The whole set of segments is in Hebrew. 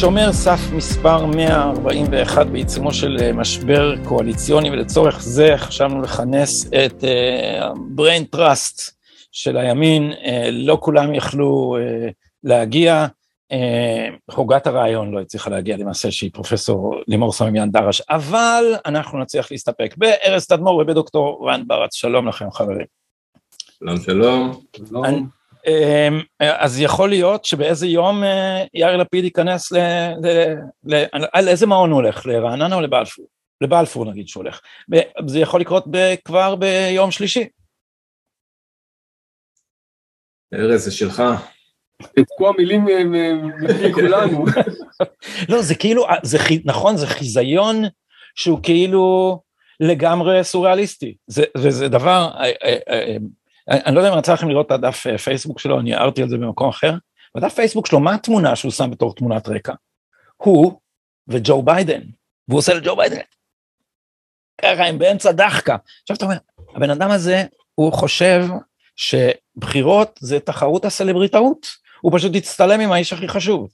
שומר סף מספר 141 בעיצומו של אה, משבר קואליציוני, ולצורך זה חשבנו לכנס את ה-brain uh, trust של הימין, uh, לא כולם יכלו uh, להגיע, uh, הוגת הרעיון לא הצליחה להגיע למעשה שהיא פרופסור לימור סמימיאן דרש, אבל אנחנו נצליח להסתפק בארז תדמור ובדוקטור רן ברץ, שלום לכם חברים. שלום שלום. שלום. אמ, אז יכול להיות שבאיזה יום אה, יאיר לפיד ייכנס ל... ל, ל על איזה מעון הוא הולך? לרעננה או לבלפור? לבלפור נגיד שהוא הולך. זה יכול לקרות ב, כבר ביום שלישי. ארז, זה שלך. לתקוע מילים מפי כולנו. לא, זה כאילו, זה, נכון, זה חיזיון שהוא כאילו לגמרי סוריאליסטי. זה, וזה דבר, אה, אה, אני לא יודע אם יצא לכם לראות את הדף אה, פייסבוק שלו, אני הערתי על זה במקום אחר. בדף פייסבוק שלו, מה התמונה שהוא שם בתור תמונת רקע? הוא וג'ו ביידן, והוא עושה לג'ו ביידן. ככה הם באמצע דאחקה. עכשיו אתה אומר, הבן אדם הזה, הוא חושב שבחירות זה תחרות הסלבריטאות, הוא פשוט יצטלם עם האיש הכי חשוב.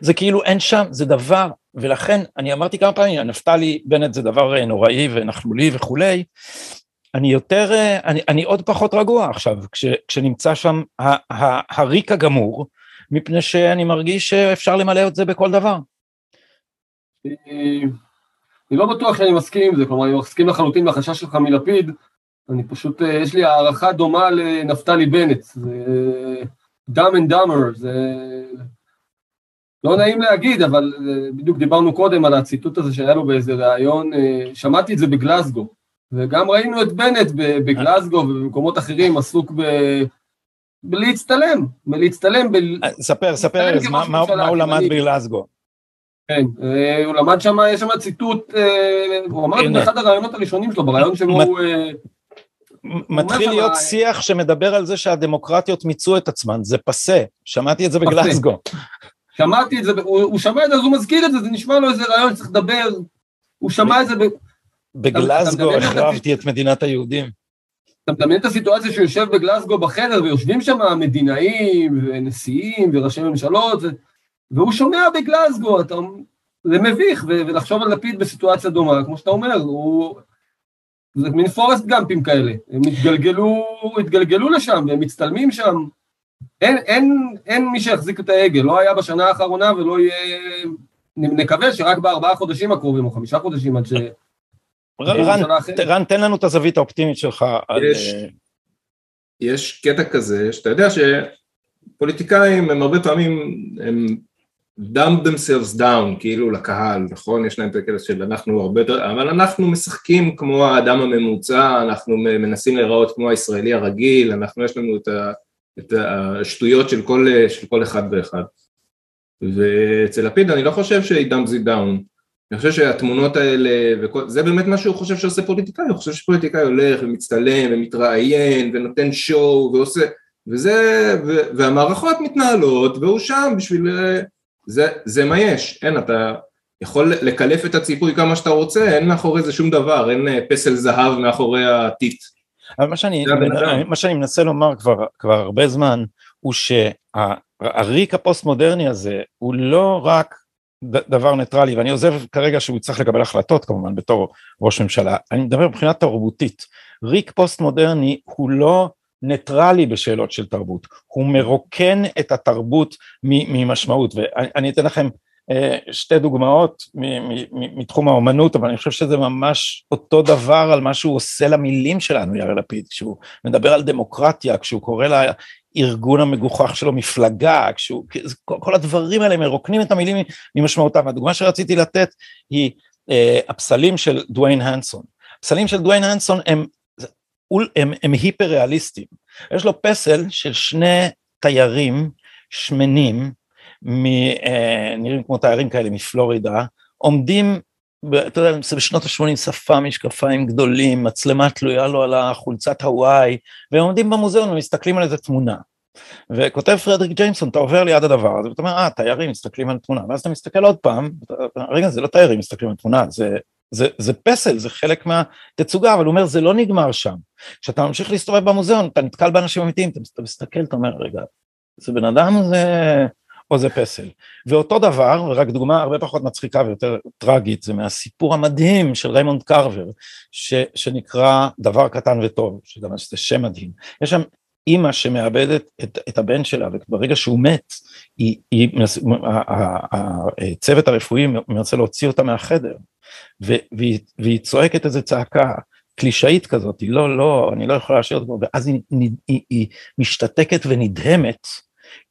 זה כאילו אין שם, זה דבר, ולכן אני אמרתי כמה פעמים, נפתלי בנט זה דבר נוראי ונכלולי וכולי, אני יותר, אה, אני, אני עוד פחות רגוע עכשיו, כש, כשנמצא שם ה, ה, הריק הגמור, מפני שאני מרגיש שאפשר למלא את זה בכל דבר. אני לא בטוח שאני מסכים עם זה, כלומר, אני מסכים לחלוטין לחשש שלך מלפיד, אני פשוט, אה, יש לי הערכה דומה לנפתלי בנט, זה dumb and dumber, זה לא נעים להגיד, אבל אה, בדיוק דיברנו קודם על הציטוט הזה שהיה לו באיזה ראיון, שמעתי את זה בגלסגו, וגם ראינו את בנט בגלסגו ובמקומות אחרים עסוק ב... בלהצטלם, בלהצטלם. ב... ספר, ספר, אז מה, מה, מה הוא למד בגלסגו? כן, אה, הוא למד שם, יש שם ציטוט, אה, הוא אמר את באחד הרעיונות הראשונים שלו, ברעיון שבו הוא... אה, מתחיל להיות שיח שמדבר על זה שהדמוקרטיות מיצו את עצמן, זה פסה, שמעתי את זה בגלסגו. שמעתי את זה, הוא שמע את זה, אז הוא מזכיר את זה, זה נשמע לו איזה רעיון שצריך לדבר, הוא שמע את זה, בגלסגו החרבתי את מדינת היהודים. אתה מדמיין את הסיטואציה שהוא יושב בגלסגו בחדר ויושבים שם מדינאים ונשיאים וראשי ממשלות והוא שומע בגלסגו, אתה... זה מביך, ולחשוב על לפיד בסיטואציה דומה, כמו שאתה אומר, הוא... זה מין פורסט גאמפים כאלה, הם התגלגלו, התגלגלו לשם והם מצטלמים שם. אין, אין, אין מי שיחזיק את ההגה, לא היה בשנה האחרונה ולא יהיה... נקווה שרק בארבעה חודשים הקרובים או חמישה חודשים עד ש... רן, תן לנו את הזווית האופטימית שלך. יש, על... יש קטע כזה, שאתה יודע שפוליטיקאים הם הרבה פעמים, הם dumb themselves down, כאילו לקהל, נכון? יש להם את הקטע של אנחנו הרבה יותר, אבל אנחנו משחקים כמו האדם הממוצע, אנחנו מנסים להיראות כמו הישראלי הרגיל, אנחנו יש לנו את, ה, את השטויות של כל, של כל אחד ואחד. ואצל לפיד אני לא חושב שהיא dumb it down, אני חושב שהתמונות האלה, וכל, זה באמת מה שהוא חושב שעושה פוליטיקאי, הוא חושב שפוליטיקאי הולך ומצטלם ומתראיין ונותן שואו ועושה, וזה, ו, והמערכות מתנהלות והוא שם בשביל, זה, זה מה יש, אין, אתה יכול לקלף את הציפוי כמה שאתה רוצה, אין מאחורי זה שום דבר, אין אה, פסל זהב מאחורי הטיט. אבל מה שאני, מה שאני מנסה לומר כבר, כבר הרבה זמן, הוא שהריק הפוסט מודרני הזה הוא לא רק דבר ניטרלי, ואני עוזב כרגע שהוא צריך לקבל החלטות כמובן בתור ראש ממשלה, אני מדבר מבחינה תרבותית. ריק פוסט מודרני הוא לא ניטרלי בשאלות של תרבות, הוא מרוקן את התרבות ממשמעות, ואני אתן לכם שתי דוגמאות מתחום האומנות, אבל אני חושב שזה ממש אותו דבר על מה שהוא עושה למילים שלנו, יאיר לפיד, כשהוא מדבר על דמוקרטיה, כשהוא קורא לה הארגון המגוחך שלו מפלגה, כשהוא, כל הדברים האלה מרוקנים את המילים ממשמעותם. הדוגמה שרציתי לתת היא אה, הפסלים של דוויין הנסון. הפסלים של דוויין הנסון הם, הם, הם, הם היפר ריאליסטיים. יש לו פסל של שני תיירים שמנים, אה, נראים כמו תיירים כאלה מפלורידה, עומדים אתה יודע, זה בשנות ה-80, שפה, משקפיים גדולים, מצלמה תלויה לו על החולצת הוואי, והם עומדים במוזיאון ומסתכלים על איזה תמונה. וכותב פרדריק ג'יימסון, אתה עובר ליד הדבר הזה, ואתה אומר, אה, תיירים מסתכלים על תמונה, ואז אתה מסתכל עוד פעם, רגע, זה לא תיירים מסתכלים על תמונה, זה, זה, זה פסל, זה חלק מהתצוגה, אבל הוא אומר, זה לא נגמר שם. כשאתה ממשיך להסתובב במוזיאון, אתה נתקל באנשים אמיתיים, אתה מסתכל, אתה אומר, רגע, זה בן אדם, זה... או זה פסל. ואותו דבר, ורק דוגמה הרבה פחות מצחיקה ויותר טרגית, זה מהסיפור המדהים של ריימונד קרבר, ש, שנקרא דבר קטן וטוב, שגם זה שם מדהים. יש שם אימא שמאבדת את, את הבן שלה, וברגע שהוא מת, היא, היא, הצוות הרפואי מנסה להוציא אותה מהחדר, והיא, והיא צועקת איזה צעקה קלישאית כזאת, היא לא, לא, אני לא יכולה להשאיר אותו, ואז היא, היא, היא, היא משתתקת ונדהמת,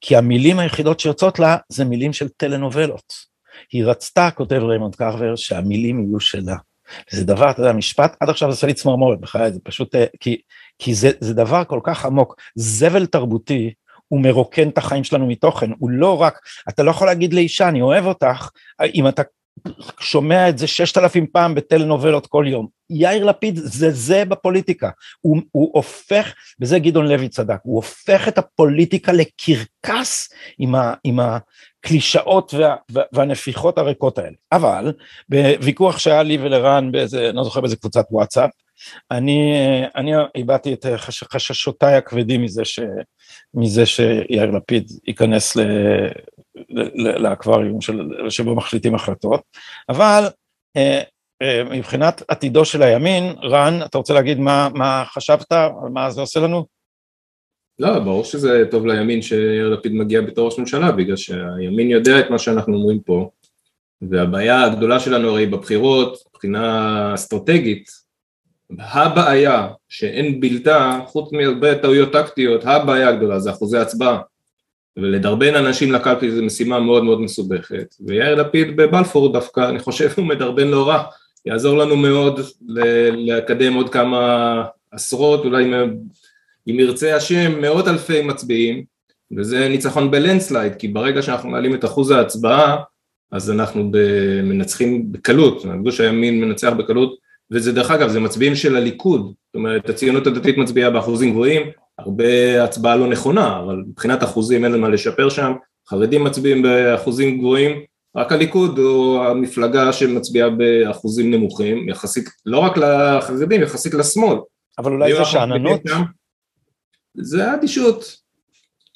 כי המילים היחידות שיוצאות לה זה מילים של טלנובלות. היא רצתה, כותב ריימונד קרבר, שהמילים יהיו שלה. זה דבר, אתה יודע, משפט, עד עכשיו זה עושה לי צמרמורת בחיי, זה פשוט, אה, כי, כי זה, זה דבר כל כך עמוק, זבל תרבותי, הוא מרוקן את החיים שלנו מתוכן, הוא לא רק, אתה לא יכול להגיד לאישה, אני אוהב אותך, אם אתה שומע את זה ששת אלפים פעם בטלנובלות כל יום. יאיר לפיד זה זה בפוליטיקה, הוא, הוא הופך, וזה גדעון לוי צדק, הוא הופך את הפוליטיקה לקרקס עם, ה, עם הקלישאות וה, והנפיחות הריקות האלה. אבל בוויכוח שהיה לי ולרן באיזה, אני לא זוכר באיזה קבוצת וואטסאפ, אני, אני הבעתי את חש, חששותיי הכבדים מזה, ש, מזה שיאיר לפיד ייכנס ל, לאקווריום שבו מחליטים החלטות, אבל אה, אה, מבחינת עתידו של הימין, רן, אתה רוצה להגיד מה, מה חשבת, מה זה עושה לנו? לא, ברור שזה טוב לימין שיאיר לפיד מגיע בתור ראש ממשלה, בגלל שהימין יודע את מה שאנחנו אומרים פה, והבעיה הגדולה שלנו הרי בבחירות, מבחינה אסטרטגית, הבעיה שאין בלתה, חוץ מהרבה טעויות טקטיות, הבעיה הגדולה זה אחוזי הצבעה. ולדרבן אנשים לקלפי זו משימה מאוד מאוד מסובכת, ויאיר לפיד בבלפור דווקא, אני חושב הוא מדרבן לא רע, יעזור לנו מאוד לקדם עוד כמה עשרות, אולי אם ירצה השם, מאות אלפי מצביעים, וזה ניצחון בלנדסלייד, כי ברגע שאנחנו מעלים את אחוז ההצבעה, אז אנחנו מנצחים בקלות, גוש הימין מנצח בקלות, וזה דרך אגב, זה מצביעים של הליכוד, זאת אומרת הציונות הדתית מצביעה באחוזים גבוהים, הרבה הצבעה לא נכונה, אבל מבחינת אחוזים אין למה לשפר שם, חרדים מצביעים באחוזים גבוהים, רק הליכוד הוא המפלגה שמצביעה באחוזים נמוכים, יחסית, לא רק לחרדים, יחסית לשמאל. אבל אולי זה שאננות? זה אדישות.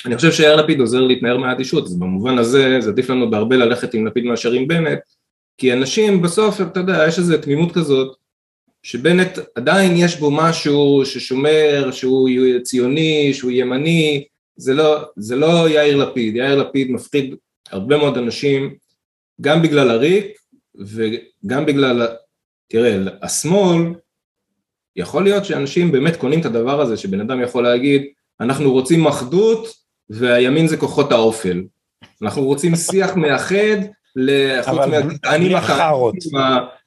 אני חושב שיאיר לפיד עוזר להתנער מהאדישות, אז במובן הזה זה עדיף לנו בהרבה ללכת עם לפיד מאשר עם בנט, כי אנשים בסוף, אתה יודע, יש איזו תמימות כזאת, שבנט עדיין יש בו משהו ששומר, שהוא ציוני, שהוא ימני, זה לא, זה לא יאיר לפיד, יאיר לפיד מפחיד הרבה מאוד אנשים, גם בגלל הריק וגם בגלל, תראה, השמאל, יכול להיות שאנשים באמת קונים את הדבר הזה, שבן אדם יכול להגיד, אנחנו רוצים אחדות והימין זה כוחות האופל, אנחנו רוצים שיח מאחד, חוץ מהגזענים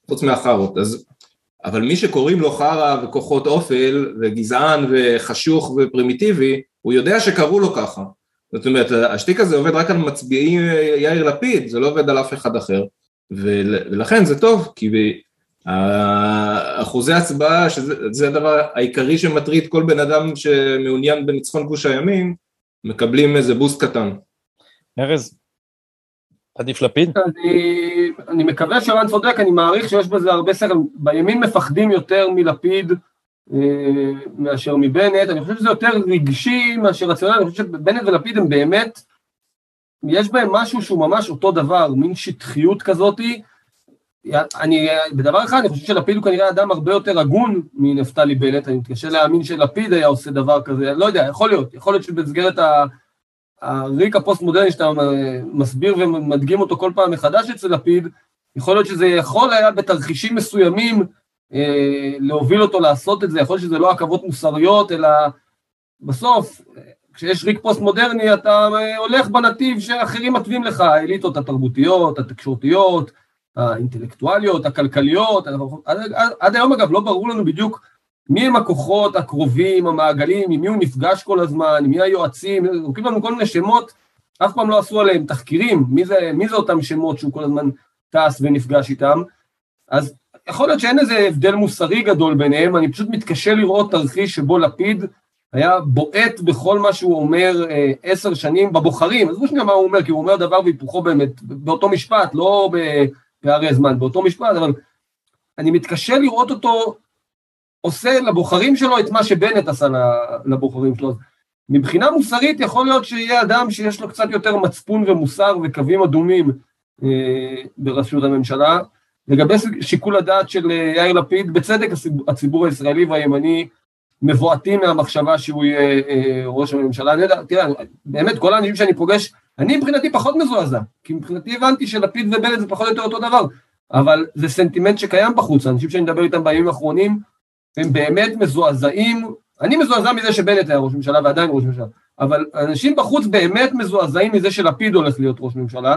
חוץ מהחארות, אז אבל מי שקוראים לו חרא וכוחות אופל וגזען וחשוך ופרימיטיבי, הוא יודע שקראו לו ככה. זאת אומרת, השטיק הזה עובד רק על מצביעי יאיר לפיד, זה לא עובד על אף אחד אחר. ולכן זה טוב, כי אחוזי הצבעה, שזה הדבר העיקרי שמטריד כל בן אדם שמעוניין בניצחון גוש הימין, מקבלים איזה בוסט קטן. ארז, עדיף לפיד? אני, אני מקווה שרן צודק, אני מעריך שיש בזה הרבה שכל, בימין מפחדים יותר מלפיד אה, מאשר מבנט, אני חושב שזה יותר רגשי מאשר רציונל, אני חושב שבנט ולפיד הם באמת, יש בהם משהו שהוא ממש אותו דבר, מין שטחיות כזאתי, אני, בדבר אחד, אני חושב שלפיד הוא כנראה אדם הרבה יותר הגון מנפתלי בנט, אני מתקשה להאמין שלפיד היה עושה דבר כזה, לא יודע, יכול להיות, יכול להיות שבמסגרת ה... הריק הפוסט-מודרני שאתה מסביר ומדגים אותו כל פעם מחדש אצל לפיד, יכול להיות שזה יכול היה בתרחישים מסוימים אה, להוביל אותו לעשות את זה, יכול להיות שזה לא עכבות מוסריות, אלא בסוף, כשיש ריק פוסט-מודרני אתה אה, הולך בנתיב שאחרים מתווים לך, האליטות התרבותיות, התקשורתיות, האינטלקטואליות, הכלכליות, עד, עד, עד היום אגב לא ברור לנו בדיוק מי הם הכוחות הקרובים, המעגלים, עם מי הוא נפגש כל הזמן, מי היועצים, זורקים לנו כל מיני שמות, אף פעם לא עשו עליהם תחקירים, מי זה, מי זה אותם שמות שהוא כל הזמן טס ונפגש איתם, אז יכול להיות שאין איזה הבדל מוסרי גדול ביניהם, אני פשוט מתקשה לראות תרחיש שבו לפיד היה בועט בכל מה שהוא אומר אה, עשר שנים בבוחרים, עזבו שנייה מה הוא אומר, כי הוא אומר דבר והיפוכו באמת, באותו משפט, לא בפערי זמן, באותו משפט, אבל אני מתקשה לראות אותו עושה לבוחרים שלו את מה שבנט עשה לבוחרים שלו. מבחינה מוסרית יכול להיות שיהיה אדם שיש לו קצת יותר מצפון ומוסר וקווים אדומים אה, בראשות הממשלה. לגבי שיקול הדעת של אה, יאיר לפיד, בצדק הציבור הישראלי והימני מבועטים מהמחשבה שהוא יהיה אה, ראש הממשלה. אני יודע, תראה, באמת כל האנשים שאני פוגש, אני מבחינתי פחות מזועזע, כי מבחינתי הבנתי שלפיד ובנט זה פחות או יותר אותו דבר, אבל זה סנטימנט שקיים בחוץ, האנשים שאני מדבר איתם בימים האחרונים, הם באמת מזועזעים, אני מזועזע מזה שבנט היה ראש ממשלה ועדיין ראש ממשלה, אבל אנשים בחוץ באמת מזועזעים מזה שלפיד הולך להיות ראש ממשלה,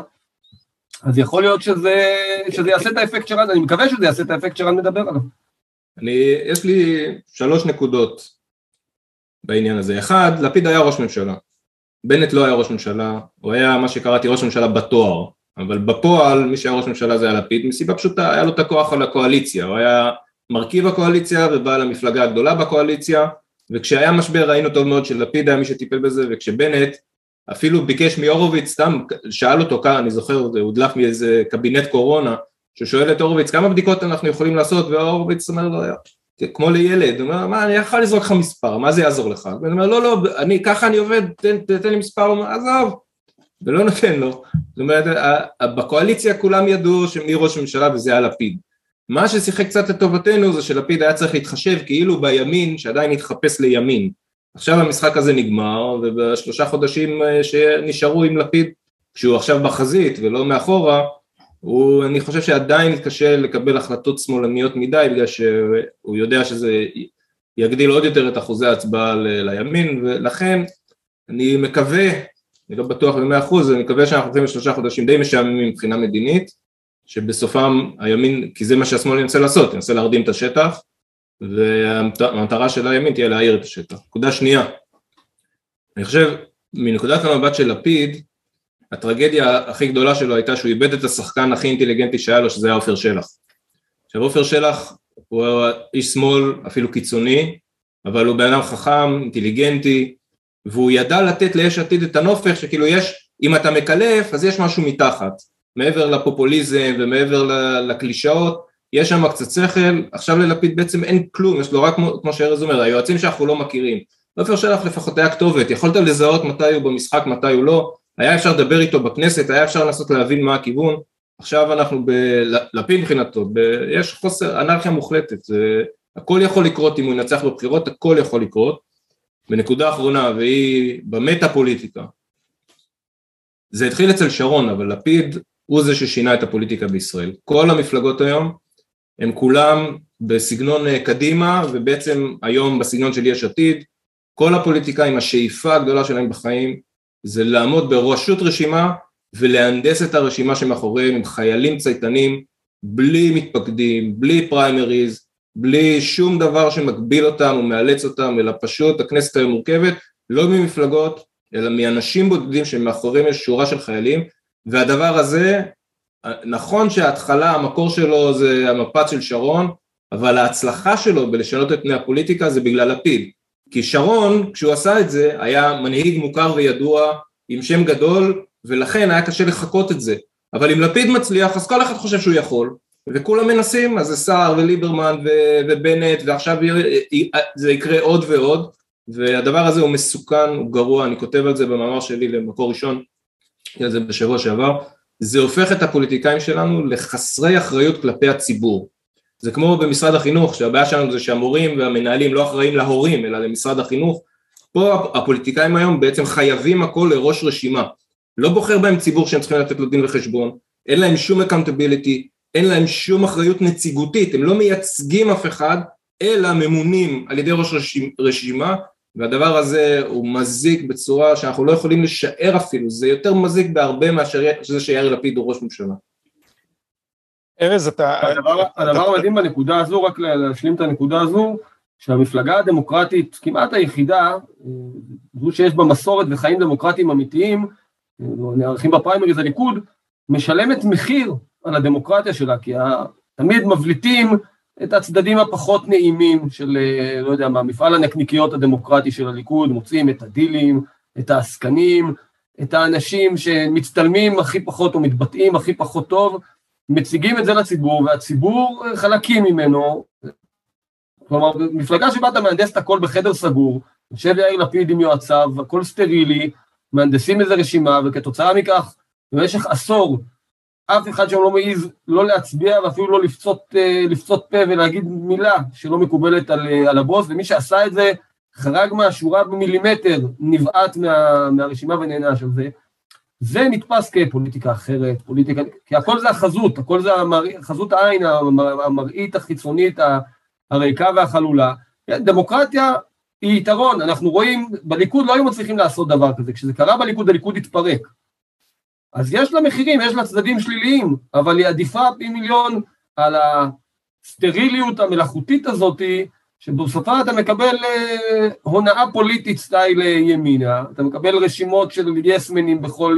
אז יכול להיות שזה, שזה יעשה את האפקט שרן, אני מקווה שזה יעשה את האפקט שרן מדבר עליו. אני, יש לי שלוש נקודות בעניין הזה. אחד, לפיד היה ראש ממשלה. בנט לא היה ראש ממשלה, הוא היה מה שקראתי ראש ממשלה בתואר, אבל בפועל מי שהיה ראש ממשלה זה היה לפיד, מסיבה פשוטה, היה לו את הכוח על הקואליציה, הוא היה מרכיב הקואליציה ובעל המפלגה הגדולה בקואליציה, וכשהיה משבר ראינו טוב מאוד שלפיד היה מי שטיפל בזה, וכשבנט אפילו ביקש מהורוביץ, סתם שאל אותו כאן, אני זוכר, זה הודלף מאיזה קבינט קורונה, ששואל את הורוביץ כמה בדיקות אנחנו יכולים לעשות, והורוביץ אומר לו, כמו לילד, הוא אומר, מה, אני יכול לזרוק לך מספר, מה זה יעזור לך? ואני אומר, לא, לא, אני, ככה אני עובד, תן, תן לי מספר, הוא אומר, עזוב, ולא נותן לו. זאת אומרת, בקואליציה כולם ידעו שמי ראש ממשלה וזה היה לפיד. מה ששיחק קצת לטובתנו זה שלפיד היה צריך להתחשב כאילו בימין שעדיין התחפש לימין. עכשיו המשחק הזה נגמר ובשלושה חודשים אה, שנשארו עם לפיד כשהוא עכשיו בחזית ולא מאחורה הוא, אני חושב שעדיין מתקשה לקבל החלטות שמאלניות מדי בגלל שהוא יודע שזה יגדיל עוד יותר את אחוזי ההצבעה לימין ולכן אני מקווה, אני לא בטוח במאה אחוז, אני מקווה שאנחנו הולכים לשלושה חודשים די משעממים מבחינה מדינית שבסופם הימין, כי זה מה שהשמאל ינסה לעשות, ינסה להרדים את השטח והמטרה של הימין תהיה להעיר את השטח. נקודה שנייה, אני חושב מנקודת המבט של לפיד הטרגדיה הכי גדולה שלו הייתה שהוא איבד את השחקן הכי אינטליגנטי שהיה לו שזה היה עופר שלח. עכשיו עופר שלח הוא איש שמאל אפילו קיצוני אבל הוא בן אדם חכם, אינטליגנטי והוא ידע לתת ליש עתיד את הנופך שכאילו יש, אם אתה מקלף אז יש משהו מתחת מעבר לפופוליזם ומעבר לקלישאות יש שם קצת שכל, עכשיו ללפיד בעצם אין כלום, יש לו רק כמו, כמו שארז אומר, היועצים שאנחנו לא מכירים. עופר שלח לפחות היה כתובת, יכולת לזהות מתי הוא במשחק, מתי הוא לא, היה אפשר לדבר איתו בכנסת, היה אפשר לנסות להבין מה הכיוון, עכשיו אנחנו בלפיד מבחינתו, ב... יש חוסר אנרכיה מוחלטת, זה... הכל יכול לקרות אם הוא ינצח בבחירות, הכל יכול לקרות. ונקודה אחרונה, והיא במטה פוליטיקה, זה התחיל אצל שרון, אבל לפיד הוא זה ששינה את הפוליטיקה בישראל. כל המפלגות היום הם כולם בסגנון אה, קדימה ובעצם היום בסגנון של יש עתיד כל הפוליטיקאים השאיפה הגדולה שלהם בחיים זה לעמוד בראשות רשימה ולהנדס את הרשימה שמאחוריהם עם חיילים צייתנים בלי מתפקדים, בלי פריימריז, בלי שום דבר שמגביל אותם ומאלץ אותם אלא פשוט הכנסת היום מורכבת לא ממפלגות אלא מאנשים בודדים שמאחוריהם יש שורה של חיילים והדבר הזה נכון שההתחלה, המקור שלו זה המפץ של שרון, אבל ההצלחה שלו בלשנות את פני הפוליטיקה זה בגלל לפיד. כי שרון, כשהוא עשה את זה, היה מנהיג מוכר וידוע, עם שם גדול, ולכן היה קשה לחקות את זה. אבל אם לפיד מצליח, אז כל אחד חושב שהוא יכול, וכולם מנסים, אז זה סער וליברמן ו- ובנט, ועכשיו זה יקרה עוד ועוד, והדבר הזה הוא מסוכן, הוא גרוע, אני כותב על זה במאמר שלי למקור ראשון, על זה בשבוע שעבר, זה הופך את הפוליטיקאים שלנו לחסרי אחריות כלפי הציבור. זה כמו במשרד החינוך, שהבעיה שלנו זה שהמורים והמנהלים לא אחראים להורים, אלא למשרד החינוך. פה הפוליטיקאים היום בעצם חייבים הכל לראש רשימה. לא בוחר בהם ציבור שהם צריכים לתת לו דין וחשבון, אין להם שום accountability, אין להם שום אחריות נציגותית, הם לא מייצגים אף אחד, אלא ממונים על ידי ראש רשימה והדבר הזה הוא מזיק בצורה שאנחנו לא יכולים לשער אפילו, זה יותר מזיק בהרבה מאשר זה שיאיר לפיד הוא ראש ממשלה. ארז אתה... הדבר, המדהים בנקודה הזו, רק להשלים את הנקודה הזו, שהמפלגה הדמוקרטית כמעט היחידה, זו שיש בה מסורת וחיים דמוקרטיים אמיתיים, נערכים בפריימריז הליכוד, משלמת מחיר על הדמוקרטיה שלה, כי תמיד מבליטים את הצדדים הפחות נעימים של, אה, לא יודע מה, מפעל הנקניקיות הדמוקרטי של הליכוד, מוצאים את הדילים, את העסקנים, את האנשים שמצטלמים הכי פחות או מתבטאים הכי פחות טוב, מציגים את זה לציבור, והציבור חלקים ממנו, כלומר, מפלגה שבה אתה מהנדס את הכל בחדר סגור, יושב יאיר לפיד עם יועציו, הכל סטרילי, מהנדסים איזה רשימה, וכתוצאה מכך, במשך עשור, אף אחד שם לא מעז לא להצביע ואפילו לא לפצות, אה, לפצות פה ולהגיד מילה שלא מקובלת על, אה, על הבוס, ומי שעשה את זה חרג מהשורה במילימטר, נבעט מה, מהרשימה ונענש על זה. זה נתפס כפוליטיקה אחרת, פוליטיקה, כי הכל זה החזות, הכל זה המר, חזות העין, המראית החיצונית, הריקה והחלולה. דמוקרטיה היא יתרון, אנחנו רואים, בליכוד לא היו מצליחים לעשות דבר כזה, כשזה קרה בליכוד, הליכוד התפרק. אז יש לה מחירים, יש לה צדדים שליליים, אבל היא עדיפה פי מיליון על הסטריליות המלאכותית הזאתי, שבסופה אתה מקבל אה, הונאה פוליטית סטייל אה, ימינה, אתה מקבל רשימות של יסמנים בכל,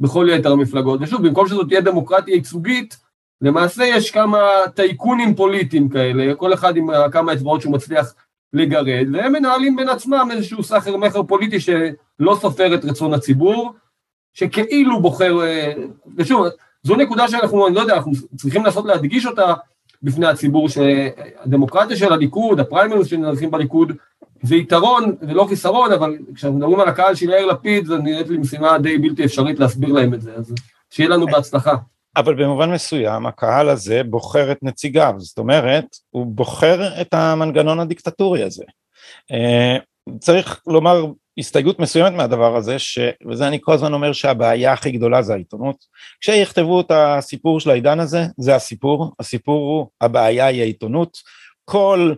בכל יתר המפלגות, ושוב, במקום שזאת תהיה דמוקרטיה ייצוגית, למעשה יש כמה טייקונים פוליטיים כאלה, כל אחד עם כמה אצבעות שהוא מצליח לגרד, והם מנהלים בין עצמם איזשהו סחר מכר פוליטי שלא סופר את רצון הציבור, שכאילו בוחר, אה, ושוב, זו נקודה שאנחנו, אני לא יודע, אנחנו צריכים לנסות להדגיש אותה בפני הציבור, שהדמוקרטיה של הליכוד, הפריימריז שנערכים בליכוד, זה יתרון ולא חיסרון, אבל כשאנחנו מדברים על הקהל של יאיר לפיד, זו נראית לי משימה די בלתי אפשרית להסביר להם את זה, אז שיהיה לנו בהצלחה. אבל במובן מסוים הקהל הזה בוחר את נציגיו, זאת אומרת, הוא בוחר את המנגנון הדיקטטורי הזה. אה, צריך לומר הסתייגות מסוימת מהדבר הזה, ש... וזה אני כל הזמן אומר שהבעיה הכי גדולה זה העיתונות. כשיכתבו את הסיפור של העידן הזה, זה הסיפור, הסיפור הוא, הבעיה היא העיתונות. כל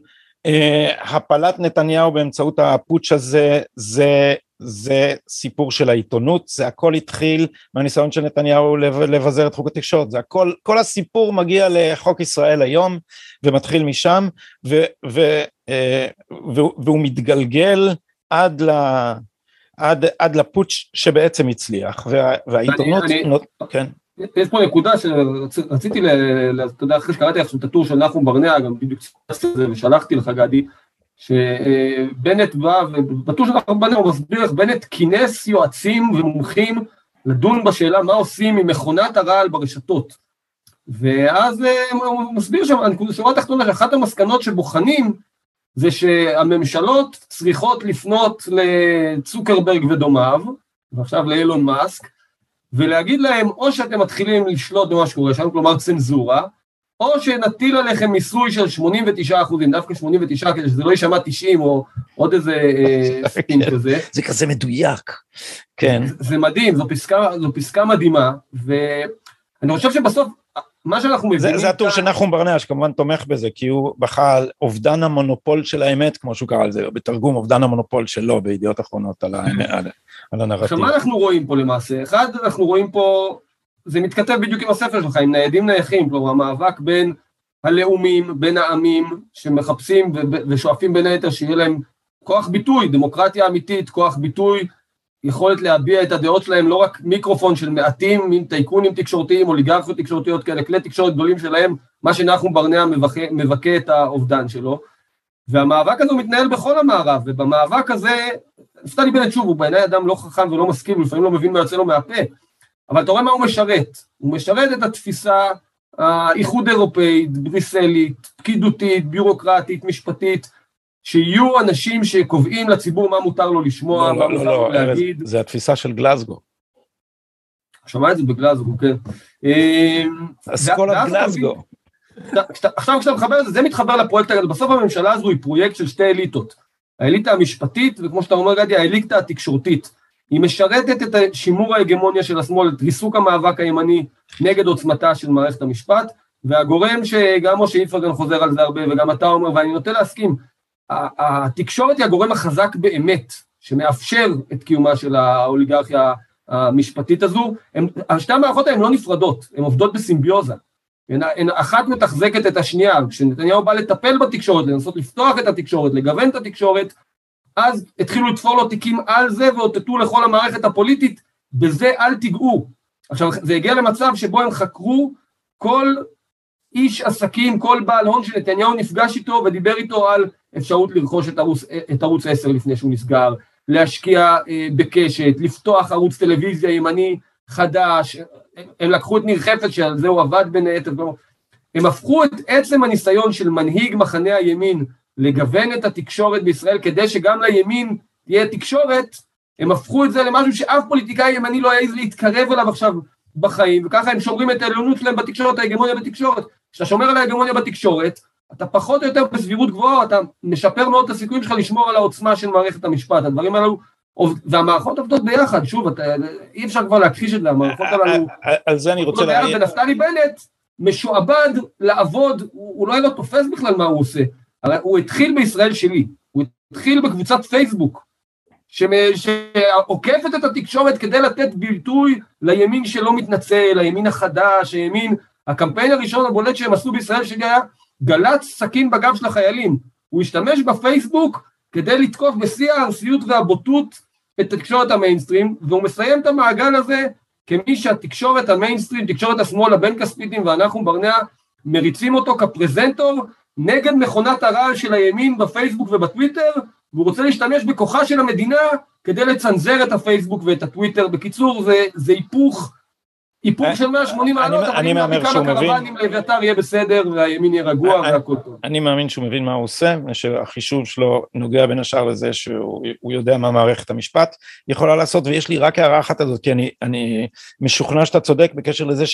אה, הפלת נתניהו באמצעות הפוטש הזה, זה, זה סיפור של העיתונות, זה הכל התחיל מהניסיון של נתניהו לבזר את חוק התקשורת, זה הכל, כל הסיפור מגיע לחוק ישראל היום ומתחיל משם, ו, ו, אה, והוא מתגלגל עד, ל, עד, עד לפוטש שבעצם הצליח, וה, והעיתונות, אני, נות, כן. יש פה נקודה שרציתי, אתה יודע, אחרי שקראתי עכשיו את הטור של נחום ברנע, גם בדיוק ציטטתי את זה ושלחתי לך גדי, שבנט בא, ובטור של נחום ברנע הוא מסביר איך בנט כינס יועצים ומומחים לדון בשאלה מה עושים עם מכונת הרעל ברשתות. ואז אה, הוא מסביר שם, שורה התחתונה, שאחת המסקנות שבוחנים, זה שהממשלות צריכות לפנות לצוקרברג ודומיו, ועכשיו לאילון מאסק, ולהגיד להם, או שאתם מתחילים לשלוט במה שקורה שם, כלומר צנזורה, או שנטיל עליכם מיסוי של 89 אחוזים, דווקא 89 כדי שזה לא יישמע 90 או עוד איזה אה, ספין כן. כזה. זה כזה מדויק, כן. זה מדהים, זו פסקה, זו פסקה מדהימה, ואני חושב שבסוף מה שאנחנו מבינים... זה, זה הטור של נחום ברנע שכמובן תומך בזה, כי הוא בכה על אובדן המונופול של האמת, כמו שהוא קרא לזה, בתרגום אובדן המונופול שלו בידיעות אחרונות על, האמת, על, על הנרטיב. עכשיו מה אנחנו רואים פה למעשה? אחד, אנחנו רואים פה, זה מתכתב בדיוק עם הספר שלך, עם ניידים נייחים, כלומר המאבק בין הלאומים, בין העמים, שמחפשים ושואפים בין היתר שיהיה להם כוח ביטוי, דמוקרטיה אמיתית, כוח ביטוי יכולת להביע את הדעות שלהם, לא רק מיקרופון של מעטים, מין טייקונים תקשורתיים, אוליגרכיות תקשורתיות כאלה, כלי תקשורת גדולים שלהם, מה שנחום ברנע מבכה, את האובדן שלו. והמאבק הזה מתנהל בכל המערב, ובמאבק הזה, נפתלי בנט שוב, הוא בעיניי אדם לא חכם ולא משכיל, ולפעמים לא מבין מה יוצא לו מהפה, אבל אתה רואה מה הוא משרת. הוא משרת את התפיסה האיחוד אירופאית, בריסלית, פקידותית, ביורוקרטית, משפטית, שיהיו אנשים שקובעים לציבור מה מותר לו לשמוע, לא, מה לא, מותר לא, לו לא, להגיד. זה התפיסה של גלזגו. שמע את זה בגלזגו, כן. אסכולת אמ, גלזגו. עכשיו כשאתה מחבר את זה, זה מתחבר לפרויקט הזה, בסוף הממשלה הזו היא פרויקט של שתי אליטות. האליטה המשפטית, וכמו שאתה אומר גדי, האליטה התקשורתית. היא משרתת את שימור ההגמוניה של השמאל, את ריסוק המאבק הימני נגד עוצמתה של מערכת המשפט, והגורם שגם משה איפרגן חוזר על זה הרבה, וגם אתה אומר, ואני נוטה להסכים, התקשורת היא הגורם החזק באמת, שמאפשר את קיומה של האוליגרכיה המשפטית הזו. שתי המערכות האלה הן לא נפרדות, הן עובדות בסימביוזה. הן אחת מתחזקת את השנייה, כשנתניהו בא לטפל בתקשורת, לנסות לפתוח את התקשורת, לגוון את התקשורת, אז התחילו לתפור לו תיקים על זה ואותתו לכל המערכת הפוליטית, בזה אל תיגעו. עכשיו, זה הגיע למצב שבו הם חקרו כל איש עסקים, כל בעל הון שנתניהו נפגש איתו ודיבר איתו על אפשרות לרכוש את ערוץ, את ערוץ 10 לפני שהוא נסגר, להשקיע אה, בקשת, לפתוח ערוץ טלוויזיה ימני חדש, הם לקחו את ניר חפץ שעל זה הוא עבד בין היתר, הם הפכו את עצם הניסיון של מנהיג מחנה הימין לגוון את התקשורת בישראל כדי שגם לימין תהיה תקשורת, הם הפכו את זה למשהו שאף פוליטיקאי ימני לא יעז להתקרב אליו עכשיו בחיים, וככה הם שומרים את העליונות שלהם בתקשורת, ההגמוניה בתקשורת. כשאתה שומר על ההגמוניה בתקשורת, אתה פחות או יותר בסבירות גבוהה, אתה משפר מאוד את הסיכויים שלך לשמור על העוצמה של מערכת המשפט. הדברים האלו, והמערכות עובדות ביחד, שוב, אתה, אי אפשר כבר להכחיש את זה, המערכות הללו... על זה אני רוצה להגיד... ונפתלי בנט משועבד לעבוד, הוא, הוא לא היה לו תופס בכלל מה הוא עושה. הרי הוא התחיל בישראל שלי, הוא התחיל בקבוצת פייסבוק, שעוקפת את התקשורת כדי לתת ביטוי לימין שלא מתנצל, לימין החדש, הימין, הקמפיין הראשון הבולט שהם עשו בישראל שלי היה גל"צ סכין בגב של החיילים. הוא השתמש בפייסבוק כדי לתקוף בשיא הארסיות והבוטות את תקשורת המיינסטרים, והוא מסיים את המעגל הזה כמי שהתקשורת המיינסטרים, תקשורת השמאל, הבן כספיתים ואנחנו ברנע, מריצים אותו כפרזנטור נגד מכונת הרעל של הימין בפייסבוק ובטוויטר, והוא רוצה להשתמש בכוחה של המדינה כדי לצנזר את הפייסבוק ואת הטוויטר. בקיצור, זה, זה היפוך, היפוך של 180 מעלות, אבל אם נביא כמה קרוונים לאביתר יהיה בסדר והימין יהיה רגוע והכל טוב. אני מאמין שהוא מבין מה הוא עושה, שהחישוב שלו נוגע בין השאר לזה שהוא יודע מה מערכת המשפט יכולה לעשות, ויש לי רק הערה אחת הזאת, כי אני, אני משוכנע שאתה צודק בקשר לזה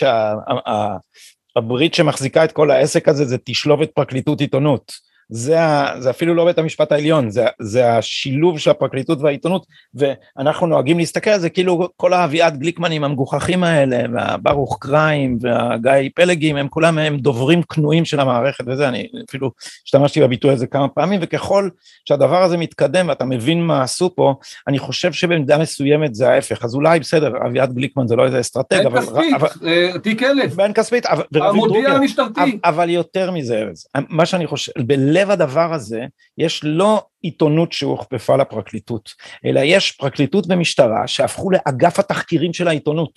שהברית שמחזיקה את כל העסק הזה זה תשלובת פרקליטות עיתונות. זה, ה, זה אפילו לא בית המשפט העליון, זה, זה השילוב של הפרקליטות והעיתונות, ואנחנו נוהגים להסתכל על זה כאילו כל האביעד גליקמנים המגוחכים האלה, והברוך קריים והגיא פלגים, הם כולם הם דוברים כנועים של המערכת וזה, אני אפילו השתמשתי בביטוי הזה כמה פעמים, וככל שהדבר הזה מתקדם ואתה מבין מה עשו פה, אני חושב שבמידה מסוימת זה ההפך, אז אולי בסדר, אביעד גליקמן זה לא איזה אסטרטג, אבל... בן כספית, אה, תיק אלף. בן כספית, המודיע המשטרתי. אבל יותר מזה, מה שאני חושב, בלב הדבר הזה יש לא עיתונות שהוכפפה לפרקליטות, אלא יש פרקליטות ומשטרה שהפכו לאגף התחקירים של העיתונות,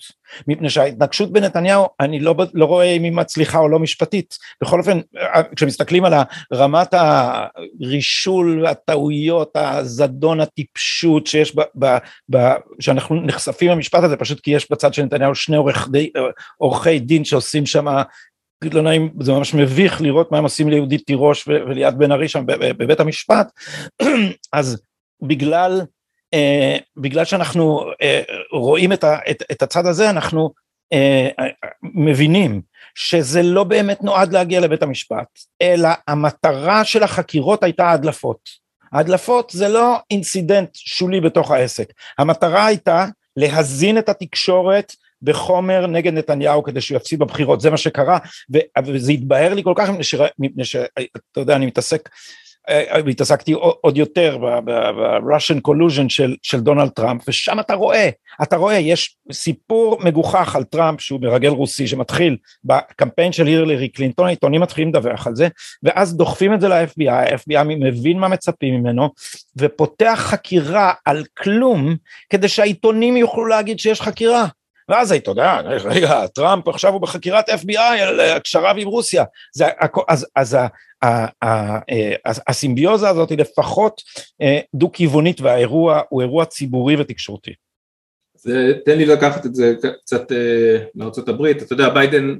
מפני שההתנגשות בנתניהו אני לא, לא רואה אם היא מצליחה או לא משפטית, בכל אופן כשמסתכלים על רמת הרישול, הטעויות, הזדון, הטיפשות שיש ב, ב, ב, שאנחנו נחשפים למשפט הזה פשוט כי יש בצד של נתניהו שני עורכי דין שעושים שם לא נעים, זה ממש מביך לראות מה הם עושים ליהודית תירוש וליאת בן ארי שם בבית המשפט, אז בגלל, אה, בגלל שאנחנו אה, רואים את, ה, את, את הצד הזה, אנחנו אה, מבינים שזה לא באמת נועד להגיע לבית המשפט, אלא המטרה של החקירות הייתה הדלפות. ההדלפות זה לא אינסידנט שולי בתוך העסק, המטרה הייתה להזין את התקשורת בחומר נגד נתניהו כדי שהוא יפסיד בבחירות, זה מה שקרה, וזה התבהר לי כל כך מפני שאתה יודע, אני מתעסק, אה, התעסקתי עוד יותר ב-Russian collusion של, של דונלד טראמפ, ושם אתה רואה, אתה רואה, יש סיפור מגוחך על טראמפ שהוא מרגל רוסי שמתחיל בקמפיין של הירלרי קלינטון, העיתונים מתחילים לדווח על זה, ואז דוחפים את זה ל-FBI, ה-FBI מבין מה מצפים ממנו, ופותח חקירה על כלום, כדי שהעיתונים יוכלו להגיד שיש חקירה. ואז היית יודע, רגע, טראמפ עכשיו הוא בחקירת FBI על הקשריו עם רוסיה. זה, אז, אז אה, הסימביוזה הזאת היא לפחות אה, דו-כיוונית והאירוע הוא אירוע ציבורי ותקשורתי. זה, תן לי לקחת את זה קצת אה, מארצות הברית, אתה יודע ביידן,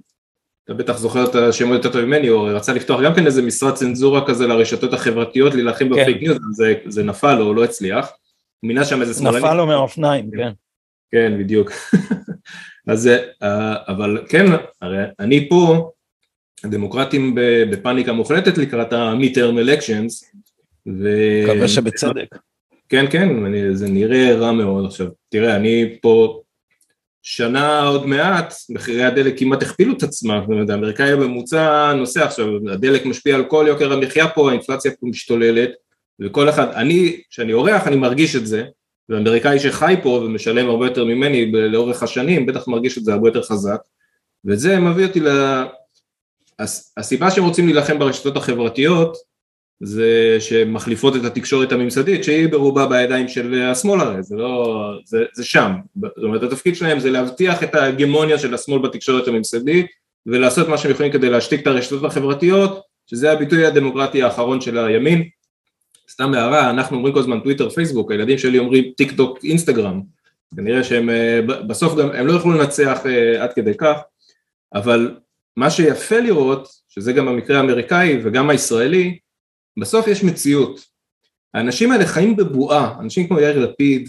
אתה בטח זוכר את השמות יותר טוב ממני, הוא רצה לפתוח גם כן איזה משרד צנזורה כזה לרשתות החברתיות, להילחם כן. ב fake news, זה, זה נפל לו, לא הצליח, הוא מינה שם איזה שמאלני. נפל לו מהאופניים, כן. כן, בדיוק. אז אה, אבל כן, הרי אני פה, הדמוקרטים בפאניקה מוחלטת לקראת ה-midterm elections. מקווה שבצדק. כן, כן, אני, זה נראה רע מאוד עכשיו. תראה, אני פה שנה עוד מעט, מחירי הדלק כמעט הכפילו את עצמם, זאת אומרת, האמריקאי הממוצע נוסע עכשיו, הדלק משפיע על כל יוקר המחיה פה, האינפלציה פה משתוללת, וכל אחד, אני, כשאני אורח אני מרגיש את זה, ואמריקאי שחי פה ומשלם הרבה יותר ממני לאורך השנים, בטח מרגיש את זה הרבה יותר חזק, וזה מביא אותי ל... הסיבה שהם רוצים להילחם ברשתות החברתיות זה שהן מחליפות את התקשורת הממסדית שהיא ברובה בידיים של השמאל הרי, זה לא, זה, זה שם, זאת אומרת התפקיד שלהם זה להבטיח את ההגמוניה של השמאל בתקשורת הממסדית ולעשות מה שהם יכולים כדי להשתיק את הרשתות החברתיות שזה הביטוי הדמוקרטי האחרון של הימין סתם הערה, אנחנו אומרים כל הזמן טוויטר, פייסבוק, הילדים שלי אומרים טיק טוק, אינסטגרם, כנראה שהם אה, בסוף גם, הם לא יוכלו לנצח אה, עד כדי כך, אבל מה שיפה לראות, שזה גם המקרה האמריקאי וגם הישראלי, בסוף יש מציאות. האנשים האלה חיים בבועה, אנשים כמו יאיר לפיד,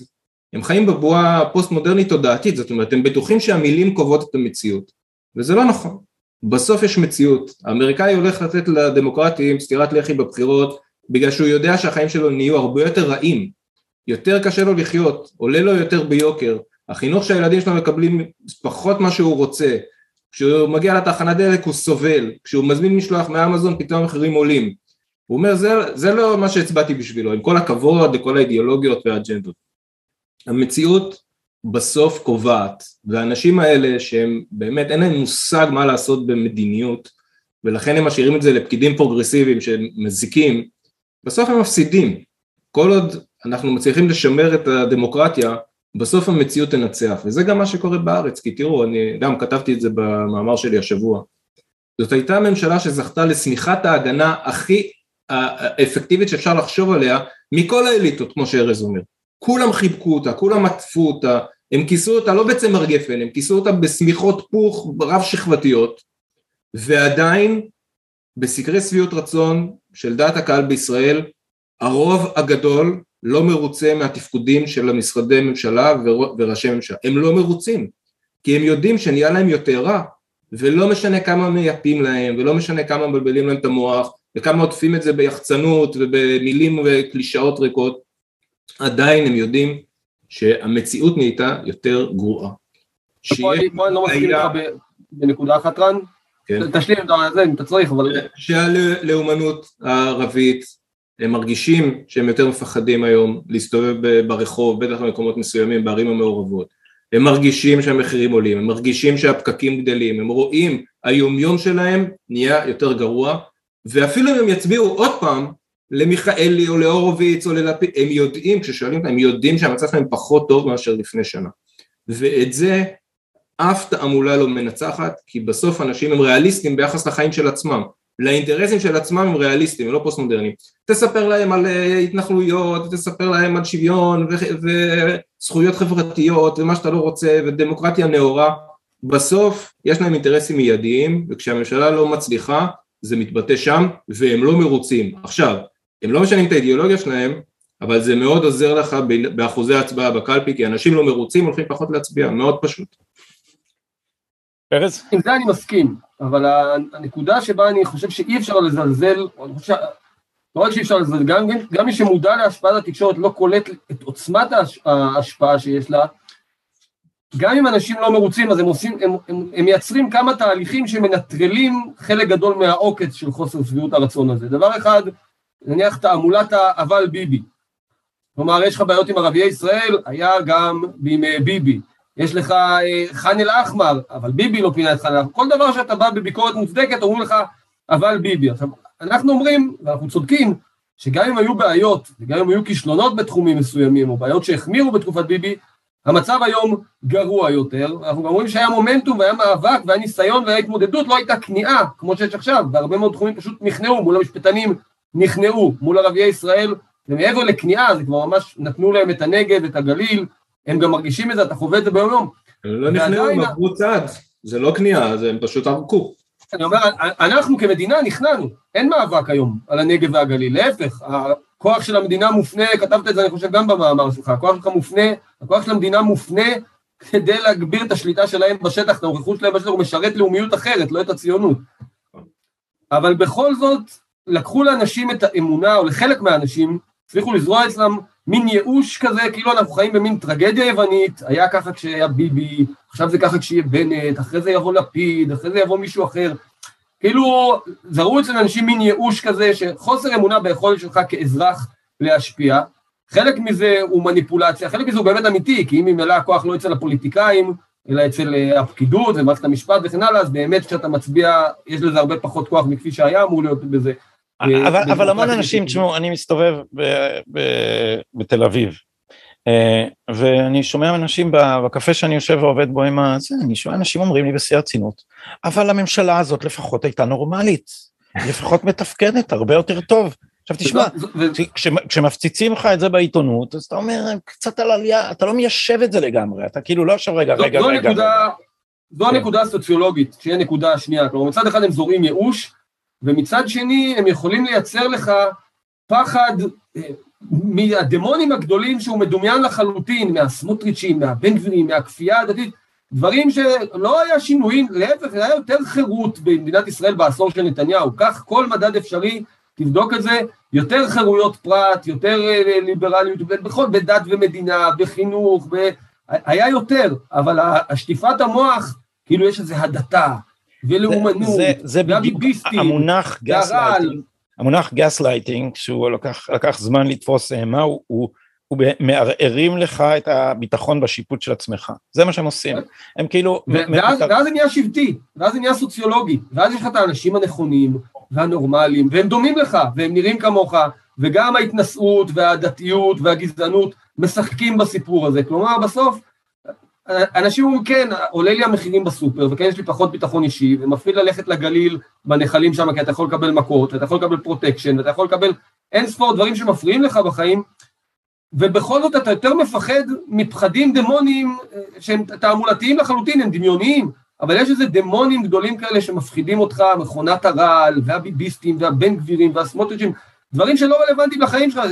הם חיים בבועה פוסט מודרנית תודעתית, זאת אומרת הם בטוחים שהמילים קובעות את המציאות, וזה לא נכון. בסוף יש מציאות, האמריקאי הולך לתת לדמוקרטים סטירת לחי בבחירות בגלל שהוא יודע שהחיים שלו נהיו הרבה יותר רעים, יותר קשה לו לחיות, עולה לו יותר ביוקר, החינוך שהילדים שלו מקבלים פחות מה שהוא רוצה, כשהוא מגיע לתחנת דלק הוא סובל, כשהוא מזמין משלוח מאמזון פתאום המחירים עולים, הוא אומר זה, זה לא מה שהצבעתי בשבילו, עם כל הכבוד לכל האידיאולוגיות והאג'נדות. המציאות בסוף קובעת, והאנשים האלה שהם באמת אין להם מושג מה לעשות במדיניות, ולכן הם משאירים את זה לפקידים פרוגרסיביים שהם מזיקים, בסוף הם מפסידים. כל עוד אנחנו מצליחים לשמר את הדמוקרטיה, בסוף המציאות תנצח, וזה גם מה שקורה בארץ, כי תראו, אני גם כתבתי את זה במאמר שלי השבוע. זאת הייתה ממשלה שזכתה לשמיכת ההגנה הכי האפקטיבית שאפשר לחשוב עליה מכל האליטות, כמו שארז אומר. כולם חיבקו אותה, כולם עטפו אותה, הם כיסו אותה לא בצמר גפן, הם כיסו אותה בשמיכות פוך רב שכבתיות, ועדיין בסקרי שביעות רצון של דעת הקהל בישראל, הרוב הגדול לא מרוצה מהתפקודים של המשרדי ממשלה וראשי ממשלה, הם לא מרוצים, כי הם יודעים שנהיה להם יותר רע, ולא משנה כמה מייפים להם, ולא משנה כמה מבלבלים להם את המוח, וכמה עוטפים את זה ביחצנות ובמילים וקלישאות ריקות, עדיין הם יודעים שהמציאות נהייתה יותר גרועה. פה אני לא מסכים איתך בנקודה אחת רן. תשלים את זה אם אתה צריך, אבל... שהלאומנות הערבית, הם מרגישים שהם יותר מפחדים היום להסתובב ברחוב, בטח במקומות מסוימים בערים המעורבות. הם מרגישים שהמחירים עולים, הם מרגישים שהפקקים גדלים, הם רואים היומיום שלהם נהיה יותר גרוע, ואפילו אם הם יצביעו עוד פעם למיכאלי או להורוביץ או ללפיד, הם יודעים, כששואלים אותם, הם יודעים שהמצב שלהם פחות טוב מאשר לפני שנה. ואת זה אף תעמולה לא מנצחת, כי בסוף אנשים הם ריאליסטים ביחס לחיים של עצמם. לאינטרסים של עצמם הם ריאליסטים, הם לא פוסט מודרניים. תספר להם על אה, התנחלויות, תספר להם על שוויון וזכויות חברתיות ומה שאתה לא רוצה ודמוקרטיה נאורה, בסוף יש להם אינטרסים מיידיים וכשהממשלה לא מצליחה זה מתבטא שם והם לא מרוצים. עכשיו, הם לא משנים את האידיאולוגיה שלהם, אבל זה מאוד עוזר לך באחוזי ההצבעה בקלפי, כי אנשים לא מרוצים, הולכים פחות להצביע, מאוד פשוט. ארז? עם זה אני מסכים, אבל הנקודה שבה אני חושב שאי אפשר לזלזל, אני חושב לא רק שאי אפשר לזלזל, גם, גם מי שמודע להשפעת התקשורת לא קולט את עוצמת ההשפעה שיש לה, גם אם אנשים לא מרוצים אז הם עושים, הם, הם, הם מייצרים כמה תהליכים שמנטרלים חלק גדול מהעוקץ של חוסר שביעות הרצון הזה. דבר אחד, נניח תעמולת האבל ביבי. כלומר, יש לך בעיות עם ערביי ישראל, היה גם בימי ביבי. יש לך אה, ח'אן אל-אחמר, אבל ביבי לא פינה את ח'אן אל-אחמר. כל דבר שאתה בא בביקורת מוצדקת, אומרים לך, אבל ביבי. עכשיו, אנחנו אומרים, ואנחנו צודקים, שגם אם היו בעיות, וגם אם היו כישלונות בתחומים מסוימים, או בעיות שהחמירו בתקופת ביבי, המצב היום גרוע יותר, אנחנו גם רואים שהיה מומנטום והיה מאבק והיה ניסיון והיה התמודדות, לא הייתה כניעה כמו שיש עכשיו, בהרבה מאוד תחומים פשוט נכנעו מול המשפטנים, נכנעו מול ערביי ישראל, ומעבר לכניעה זה כבר ממש נתנו להם את הנגב, את הגליל, הם גם מרגישים את זה, אתה חווה את זה ביום יום. הם לא נכנעו, הם עברו צעד, זה לא כניעה, הם פשוט ערקו. אני אומר, אנחנו כמדינה נכנענו, אין מאבק היום על הנגב והגליל, להפך, הכוח של המדינה מופנה, כתבת את זה אני חושב גם במאמר שלך, הכוח שלך מופנה, הכוח של המדינה מופנה כדי להגביר את השליטה שלהם בשטח, את הנוכחות שלהם בשטח, הוא משרת לאומיות אחרת, לא את הציונות. אבל בכל זאת, לקחו לאנשים את האמונה, או לחלק מהאנשים, הצליחו לזרוע אצלם מין ייאוש כזה, כאילו אנחנו חיים במין טרגדיה יוונית, היה ככה כשהיה ביבי, עכשיו זה ככה כשיהיה בנט, אחרי זה יבוא לפיד, אחרי זה יבוא מישהו אחר. כאילו, זרו אצל אנשים מין ייאוש כזה, שחוסר אמונה ביכולת שלך כאזרח להשפיע. חלק מזה הוא מניפולציה, חלק מזה הוא באמת אמיתי, כי אם ממילא הכוח לא אצל הפוליטיקאים, אלא אצל אה, הפקידות ומערכת המשפט וכן הלאה, אז באמת כשאתה מצביע, יש לזה הרבה פחות כוח מכפי שהיה אמור להיות בזה. אבל, אבל המון אנשים, תשמעו, אני מסתובב ב, ב, בתל אביב, אה, ואני שומע אנשים בקפה שאני יושב ועובד בו עם הזה, אני שומע אנשים אומרים לי בשיא הרצינות, אבל הממשלה הזאת לפחות הייתה נורמלית, לפחות מתפקדת הרבה יותר טוב. עכשיו תשמע, כשמפציצים לך את זה בעיתונות, אז אתה אומר, קצת על עלייה, אתה לא מיישב את זה לגמרי, אתה כאילו לא עכשיו רגע, רגע, רגע. זו הנקודה הסוציולוגית, שהיא הנקודה השנייה, כלומר מצד אחד הם זורעים ייאוש, ומצד שני הם יכולים לייצר לך פחד אה, מהדמונים הגדולים שהוא מדומיין לחלוטין, מהסמוטריצ'ים, מהבן גבירים, מהכפייה הדתית, דברים שלא היה שינויים, להפך, היה יותר חירות במדינת ישראל בעשור של נתניהו, כך כל מדד אפשרי, תבדוק את זה, יותר חירויות פרט, יותר אה, ליברליות, בכל, בדת ומדינה, בחינוך, ב... היה יותר, אבל השטיפת המוח, כאילו יש איזו הדתה, ולאומנות, זה, זה בדיוק המונח גסלייטינג, המונח גסלייטינג, שהוא לקח, לקח זמן לתפוס אה, מה הוא, הוא, הוא מערערים לך את הביטחון בשיפוט של עצמך, זה מה שהם עושים, הם כאילו... ואז, ואז זה נהיה שבטי, ואז זה נהיה סוציולוגי, ואז יש לך את האנשים הנכונים והנורמליים, והם דומים לך, והם נראים כמוך, וגם ההתנשאות והדתיות והגזענות משחקים בסיפור הזה, כלומר בסוף אנשים אומרים כן, עולה לי המחירים בסופר, וכן יש לי פחות ביטחון אישי, ומפחיד ללכת לגליל בנחלים שם, כי אתה יכול לקבל מכות, ואתה יכול לקבל פרוטקשן, ואתה יכול לקבל אין ספור דברים שמפריעים לך בחיים, ובכל זאת אתה יותר מפחד מפחדים דמוניים אה, שהם תעמולתיים לחלוטין, הם דמיוניים, אבל יש איזה דמונים גדולים כאלה שמפחידים אותך, מכונת הרעל, והביביסטים, והבן גבירים, והסמוטריצ'ים, דברים שלא רלוונטיים לחיים שלך,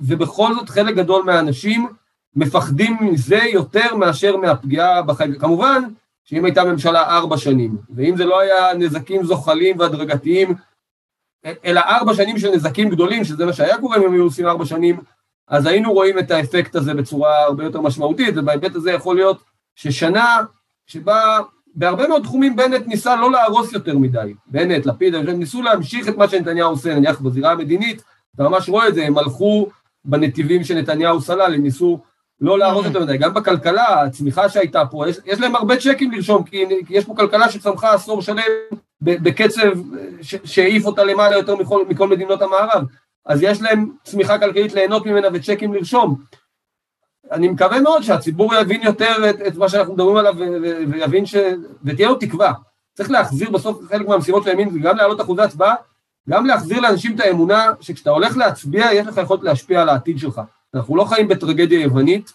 ובכל זאת חלק גדול מהאנשים מפחדים מזה יותר מאשר מהפגיעה בחיים. כמובן שאם הייתה ממשלה ארבע שנים, ואם זה לא היה נזקים זוחלים והדרגתיים, אלא ארבע שנים של נזקים גדולים, שזה מה שהיה קורה אם הם היו עושים ארבע שנים, אז היינו רואים את האפקט הזה בצורה הרבה יותר משמעותית, ובהיבט הזה יכול להיות ששנה שבה בהרבה מאוד תחומים בנט ניסה לא להרוס יותר מדי, בנט, לפיד, הם ניסו להמשיך את מה שנתניהו עושה, נניח בזירה המדינית, אתה ממש רואה את זה, הם הלכו בנתיבים שנתניהו סלל, הם ניסו לא להרוס יותר מדי, גם בכלכלה, הצמיחה שהייתה פה, יש, יש להם הרבה צ'קים לרשום, כי, כי יש פה כלכלה שצמחה עשור שלם בקצב שהעיף אותה למעלה יותר מכל, מכל מדינות המערב, אז יש להם צמיחה כלכלית ליהנות ממנה וצ'קים לרשום. אני מקווה מאוד שהציבור יבין יותר את, את מה שאנחנו מדברים עליו ויבין ש... ותהיה לו תקווה. צריך להחזיר בסוף חלק מהמשימות של הימין, גם להעלות אחוזי הצבעה, גם להחזיר לאנשים את האמונה שכשאתה הולך להצביע, יש לך יכולת להשפיע על העתיד שלך. אנחנו לא חיים בטרגדיה יוונית,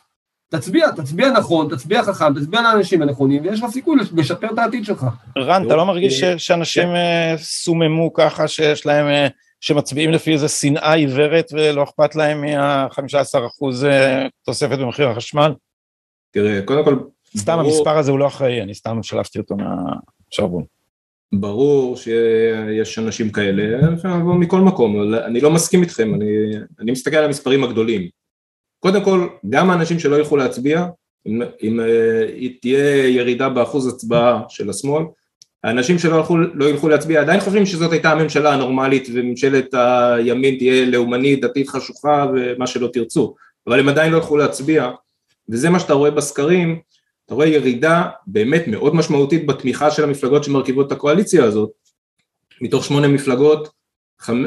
תצביע, תצביע נכון, תצביע חכם, תצביע לאנשים הנכונים, ויש לך סיכוי לשפר את העתיד שלך. רן, אתה לא מרגיש שאנשים אה, סוממו ככה, שיש להם, אה, שמצביעים לפי איזה שנאה עיוורת ולא אכפת להם מה-15 אחוז אה, תוספת במחיר החשמל? תראה, קודם כל... סתם המספר הזה הוא לא אחראי, אני סתם שלפתי אותו מהשרוול. ברור שיש אנשים כאלה, מכל מקום, אני לא מסכים איתכם, אני, אני מסתכל על המספרים הגדולים. קודם כל, גם האנשים שלא ילכו להצביע, אם, אם uh, תהיה ירידה באחוז הצבעה של השמאל, האנשים שלא ילכו, לא ילכו להצביע עדיין חושבים שזאת הייתה הממשלה הנורמלית וממשלת הימין תהיה לאומנית, דתית חשוכה ומה שלא תרצו, אבל הם עדיין לא ילכו להצביע, וזה מה שאתה רואה בסקרים, אתה רואה ירידה באמת מאוד משמעותית בתמיכה של המפלגות שמרכיבות את הקואליציה הזאת, מתוך שמונה מפלגות,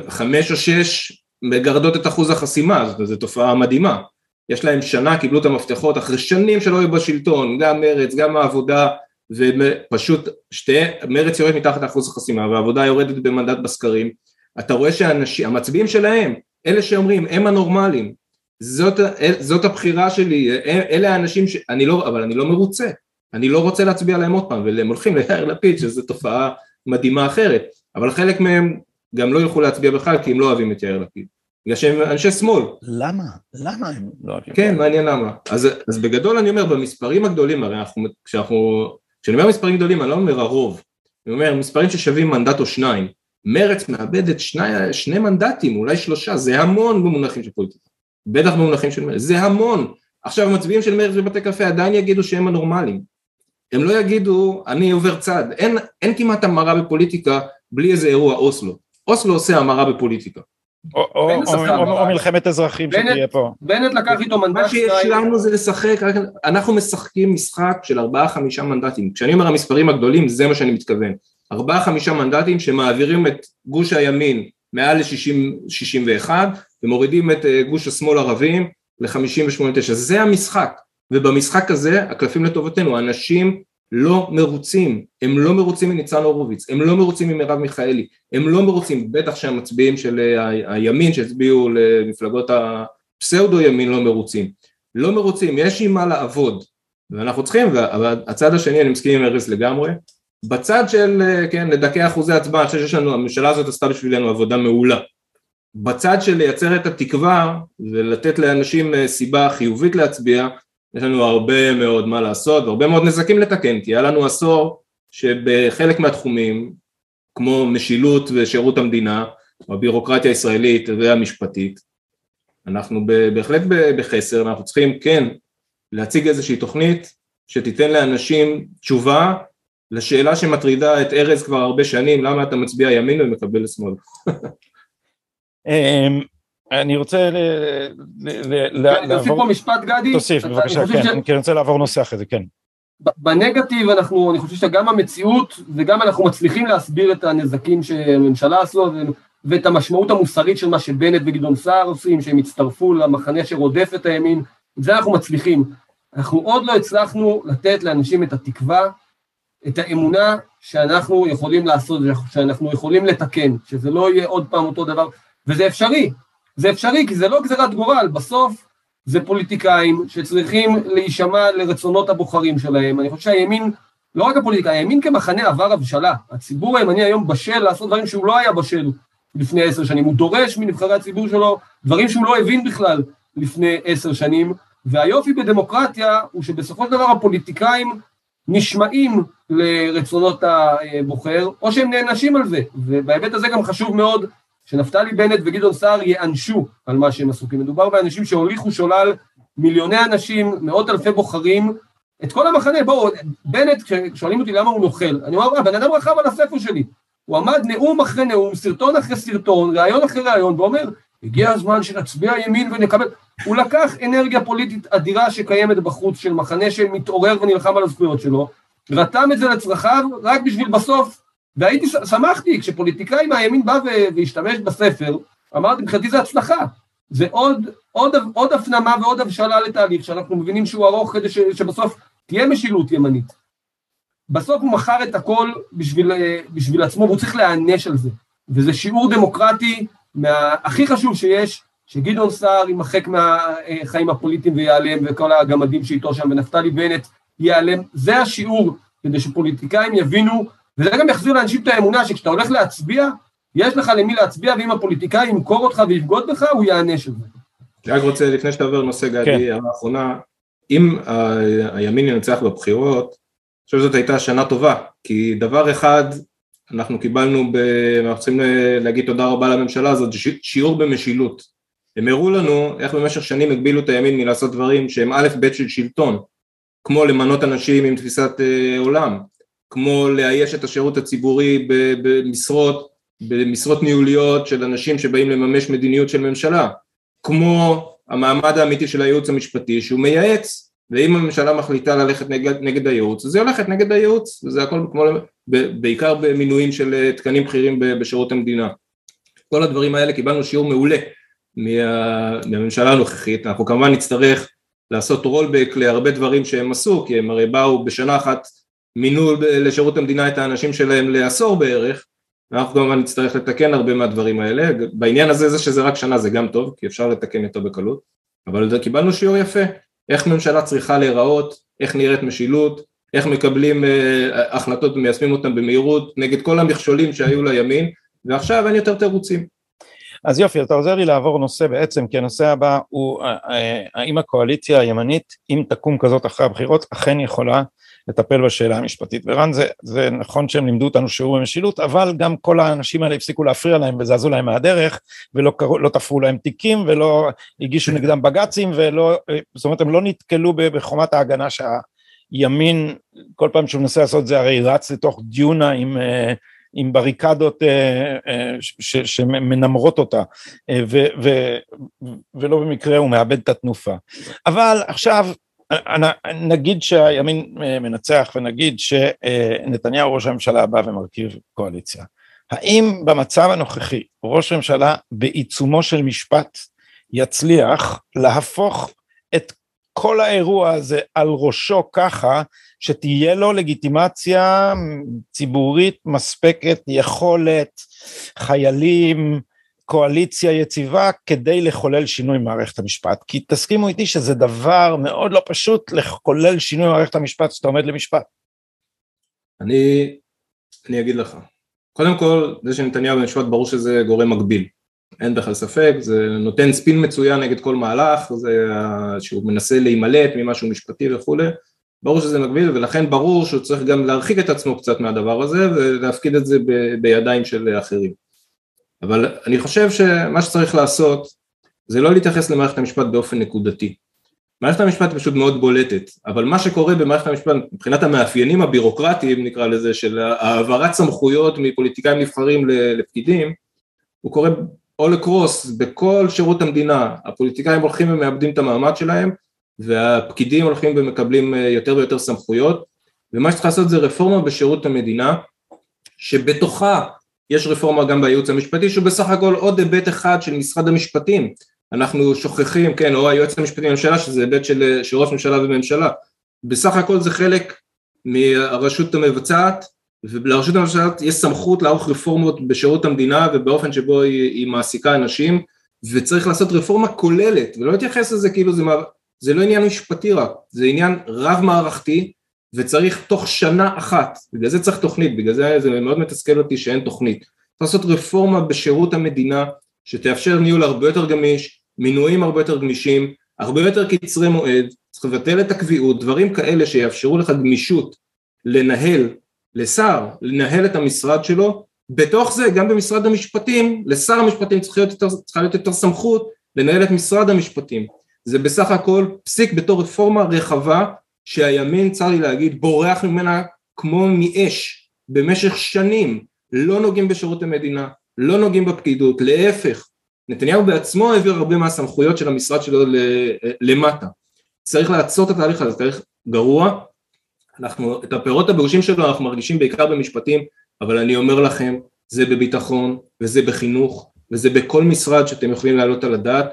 חמש או שש מגרדות את אחוז החסימה, זו תופעה מדהימה. יש להם שנה, קיבלו את המפתחות אחרי שנים שלא היו בשלטון, גם מרץ, גם העבודה, ופשוט שתי, מרץ יורד מתחת לאחוז החסימה והעבודה יורדת במנדט בסקרים, אתה רואה שהמצביעים שלהם, אלה שאומרים הם הנורמלים, זאת, זאת הבחירה שלי, אלה האנשים ש... אני לא, אבל אני לא מרוצה, אני לא רוצה להצביע להם עוד פעם, והם הולכים ליאיר לפיד שזו תופעה מדהימה אחרת, אבל חלק מהם גם לא ילכו להצביע בכלל כי הם לא אוהבים את יאיר לפיד. בגלל שהם אנשי שמאל. למה? למה הם לא אוהבים? כן, מעניין למה. אז, אז בגדול אני אומר, במספרים הגדולים, הרי אנחנו, כשאנחנו, כשאני אומר מספרים גדולים, אני לא אומר הרוב, אני אומר מספרים ששווים מנדט או שניים. מרץ מאבדת שני, שני מנדטים, אולי שלושה, זה המון במונחים של פוליטיקה. בטח במונחים של מרץ, זה המון. עכשיו המצביעים של מרץ בבתי קפה עדיין יגידו שהם הנורמלים. הם לא יגידו, אני עובר צד. אין, אין כמעט המרה בפוליטיקה בלי איזה אירוע אוסלו. אוסלו עושה המרה בפוליטיקה. או מלחמת אזרחים שתהיה פה. בנט לקח איתו מנדט מה שיש לנו זה לשחק, אנחנו משחקים משחק של ארבעה חמישה מנדטים, כשאני אומר המספרים הגדולים זה מה שאני מתכוון, ארבעה חמישה מנדטים שמעבירים את גוש הימין מעל ל-61 ומורידים את אה, גוש השמאל ערבים ל-58-9, זה המשחק, ובמשחק הזה הקלפים לטובתנו, אנשים לא מרוצים, הם לא מרוצים מניצן הורוביץ, הם לא מרוצים ממרב מיכאלי, הם לא מרוצים, בטח שהמצביעים של אה, הימין שהצביעו למפלגות הפסאודו ימין לא מרוצים, לא מרוצים, יש עם מה לעבוד, ואנחנו צריכים, אבל הצד השני אני מסכים עם ארז לגמרי, בצד של, אה, כן, לדכא אחוזי הצבעה, אני חושב שיש לנו, הממשלה הזאת עשתה בשבילנו עבודה מעולה, בצד של לייצר את התקווה ולתת לאנשים אה, סיבה חיובית להצביע, יש לנו הרבה מאוד מה לעשות והרבה מאוד נזקים לתקן, כי היה לנו עשור שבחלק מהתחומים, כמו משילות ושירות המדינה, הבירוקרטיה הישראלית והמשפטית, אנחנו בהחלט בחסר, אנחנו צריכים כן להציג איזושהי תוכנית שתיתן לאנשים תשובה לשאלה שמטרידה את ארז כבר הרבה שנים, למה אתה מצביע ימין ומקבל לשמאל. אני רוצה לעבור... תוסיף פה משפט גדי. תוסיף בבקשה, כן, כי אני רוצה לעבור נושא אחרי זה, כן. בנגטיב אנחנו, אני חושב שגם המציאות וגם אנחנו מצליחים להסביר את הנזקים שהממשלה עשו ואת המשמעות המוסרית של מה שבנט וגדעון סער עושים, שהם הצטרפו למחנה שרודף את הימין, את זה אנחנו מצליחים. אנחנו עוד לא הצלחנו לתת לאנשים את התקווה, את האמונה שאנחנו יכולים לעשות, שאנחנו יכולים לתקן, שזה לא יהיה עוד פעם אותו דבר, וזה אפשרי, זה אפשרי כי זה לא גזירת גורל, בסוף זה פוליטיקאים שצריכים להישמע לרצונות הבוחרים שלהם, אני חושב שהימין, לא רק הפוליטיקאים, הימין כמחנה עבר הבשלה, הציבור הימני היום בשל לעשות דברים שהוא לא היה בשל לפני עשר שנים, הוא דורש מנבחרי הציבור שלו דברים שהוא לא הבין בכלל לפני עשר שנים, והיופי בדמוקרטיה הוא שבסופו של דבר הפוליטיקאים נשמעים לרצונות הבוחר, או שהם נענשים על זה, ובהיבט הזה גם חשוב מאוד שנפתלי בנט וגדעון סער ייענשו על מה שהם עשו, כי מדובר באנשים שהוליכו שולל מיליוני אנשים, מאות אלפי בוחרים, את כל המחנה, בואו, בנט, כששואלים אותי למה הוא נוכל, אני אומר, הבן אדם רכב על הספר שלי, הוא עמד נאום אחרי נאום, סרטון אחרי סרטון, ראיון אחרי ראיון, ואומר, הגיע הזמן שנצביע ימין ונקבל, הוא לקח אנרגיה פוליטית אדירה שקיימת בחוץ של מחנה שמתעורר ונלחם על הזכויות שלו, רתם את זה לצרכיו רק בשביל בסוף והייתי, שמחתי, כשפוליטיקאי מהימין בא והשתמש בספר, אמרתי, מבחינתי זה הצלחה. זה עוד, עוד, עוד הפנמה ועוד הבשלה לתהליך שאנחנו מבינים שהוא ארוך כדי ש, שבסוף תהיה משילות ימנית. בסוף הוא מכר את הכל בשביל, בשביל עצמו, והוא צריך להיענש על זה. וזה שיעור דמוקרטי מה, הכי חשוב שיש, שגדעון סער יימחק מהחיים הפוליטיים וייעלם, וכל הגמדים שאיתו שם, ונפתלי בנט ייעלם. זה השיעור, כדי שפוליטיקאים יבינו וזה גם יחזיר לאנשים את האמונה שכשאתה הולך להצביע, יש לך למי להצביע, ואם הפוליטיקאי ימכור אותך ויבגוד בך, הוא יענש את זה. אני רק רוצה, לפני שאתה עובר לנושא גדי, כן. הערה אחרונה, אם הימין ינצח בבחירות, אני חושב שזאת הייתה שנה טובה, כי דבר אחד אנחנו קיבלנו, ב... אנחנו צריכים להגיד תודה רבה לממשלה הזאת, שיעור במשילות. הם הראו לנו איך במשך שנים הגבילו את הימין מלעשות דברים שהם א' ב' של שלטון, כמו למנות אנשים עם תפיסת אה, עולם, כמו לאייש את השירות הציבורי במשרות, במשרות ניהוליות של אנשים שבאים לממש מדיניות של ממשלה, כמו המעמד האמיתי של הייעוץ המשפטי שהוא מייעץ ואם הממשלה מחליטה ללכת נגד, נגד הייעוץ אז היא הולכת נגד הייעוץ וזה הכל כמו בעיקר במינויים של תקנים בכירים בשירות המדינה. כל הדברים האלה קיבלנו שיעור מעולה מה, מהממשלה הנוכחית. אנחנו כמובן נצטרך לעשות רולבק להרבה דברים שהם עשו כי הם הרי באו בשנה אחת מינו לשירות המדינה את האנשים שלהם לעשור בערך, אנחנו כמובן נצטרך לתקן הרבה מהדברים האלה, בעניין הזה זה שזה רק שנה זה גם טוב, כי אפשר לתקן יותר בקלות, אבל קיבלנו שיעור יפה, איך ממשלה צריכה להיראות, איך נראית משילות, איך מקבלים אה, החלטות ומיישמים אותן במהירות נגד כל המכשולים שהיו לימין, ועכשיו אין יותר תירוצים. אז יופי, אתה עוזר לי לעבור נושא בעצם, כי הנושא הבא הוא אה, אה, האם הקואליציה הימנית, אם תקום כזאת אחרי הבחירות, אכן יכולה לטפל בשאלה המשפטית. ורן, זה, זה נכון שהם לימדו אותנו שיעור במשילות, אבל גם כל האנשים האלה הפסיקו להפריע להם וזזו להם מהדרך, ולא לא תפרו להם תיקים, ולא הגישו נגדם בג"צים, ולא, זאת אומרת, הם לא נתקלו בחומת ההגנה שהימין, כל פעם שהוא מנסה לעשות זה, הרי רץ לתוך דיונה עם... עם בריקדות אה, אה, שמנמרות אותה, אה, ו, ולא במקרה הוא מאבד את התנופה. אבל עכשיו נגיד שהימין אה, מנצח ונגיד שנתניהו ראש הממשלה בא ומרכיב קואליציה. האם במצב הנוכחי ראש הממשלה בעיצומו של משפט יצליח להפוך את כל האירוע הזה על ראשו ככה שתהיה לו לגיטימציה ציבורית מספקת, יכולת, חיילים, קואליציה יציבה כדי לחולל שינוי מערכת המשפט. כי תסכימו איתי שזה דבר מאוד לא פשוט לחולל שינוי מערכת המשפט כשאתה עומד למשפט. אני, אני אגיד לך. קודם כל, זה שנתניהו במשפט ברור שזה גורם מגביל. אין בכלל ספק, זה נותן ספין מצוין נגד כל מהלך, זה שהוא מנסה להימלט ממשהו משפטי וכולי, ברור שזה מגביל ולכן ברור שהוא צריך גם להרחיק את עצמו קצת מהדבר הזה ולהפקיד את זה ב, בידיים של אחרים. אבל אני חושב שמה שצריך לעשות זה לא להתייחס למערכת המשפט באופן נקודתי. מערכת המשפט פשוט מאוד בולטת, אבל מה שקורה במערכת המשפט מבחינת המאפיינים הבירוקרטיים נקרא לזה של העברת סמכויות מפוליטיקאים נבחרים לפקידים הוא קורה all across בכל שירות המדינה, הפוליטיקאים הולכים ומאבדים את המעמד שלהם והפקידים הולכים ומקבלים אה, יותר ויותר סמכויות ומה שצריך לעשות זה רפורמה בשירות המדינה שבתוכה יש רפורמה גם בייעוץ המשפטי שהוא בסך הכל עוד היבט אחד של משרד המשפטים. אנחנו שוכחים כן או היועץ המשפטי לממשלה שזה היבט של, של ראש ממשלה וממשלה. בסך הכל זה חלק מהרשות המבצעת ולרשות הממשלה יש סמכות לערוך רפורמות בשירות המדינה ובאופן שבו היא, היא מעסיקה אנשים וצריך לעשות רפורמה כוללת ולא להתייחס לזה כאילו זה, זה לא עניין משפטי רק, זה עניין רב מערכתי וצריך תוך שנה אחת, בגלל זה צריך תוכנית, בגלל זה זה מאוד מתסכל אותי שאין תוכנית, צריך לעשות רפורמה בשירות המדינה שתאפשר ניהול הרבה יותר גמיש, מינויים הרבה יותר גמישים, הרבה יותר קצרי מועד, צריך לבטל את הקביעות, דברים כאלה שיאפשרו לך גמישות לנהל לשר לנהל את המשרד שלו, בתוך זה גם במשרד המשפטים, לשר המשפטים צריכה להיות יותר, צריכה להיות יותר סמכות לנהל את משרד המשפטים, זה בסך הכל פסיק בתור רפורמה רחבה שהימין צר לי להגיד בורח ממנה כמו מאש במשך שנים. לא נוגעים בשירות המדינה, לא נוגעים בפקידות, להפך. נתניהו בעצמו העביר הרבה מהסמכויות של המשרד שלו למטה. צריך לעצור את התהליך הזה, תהליך גרוע. אנחנו, את הפירות הבאושים שלו אנחנו מרגישים בעיקר במשפטים, אבל אני אומר לכם, זה בביטחון, וזה בחינוך, וזה בכל משרד שאתם יכולים להעלות על הדעת,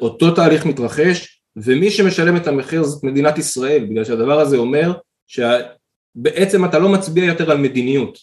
אותו תהליך מתרחש, ומי שמשלם את המחיר זאת מדינת ישראל, בגלל שהדבר הזה אומר שבעצם אתה לא מצביע יותר על מדיניות,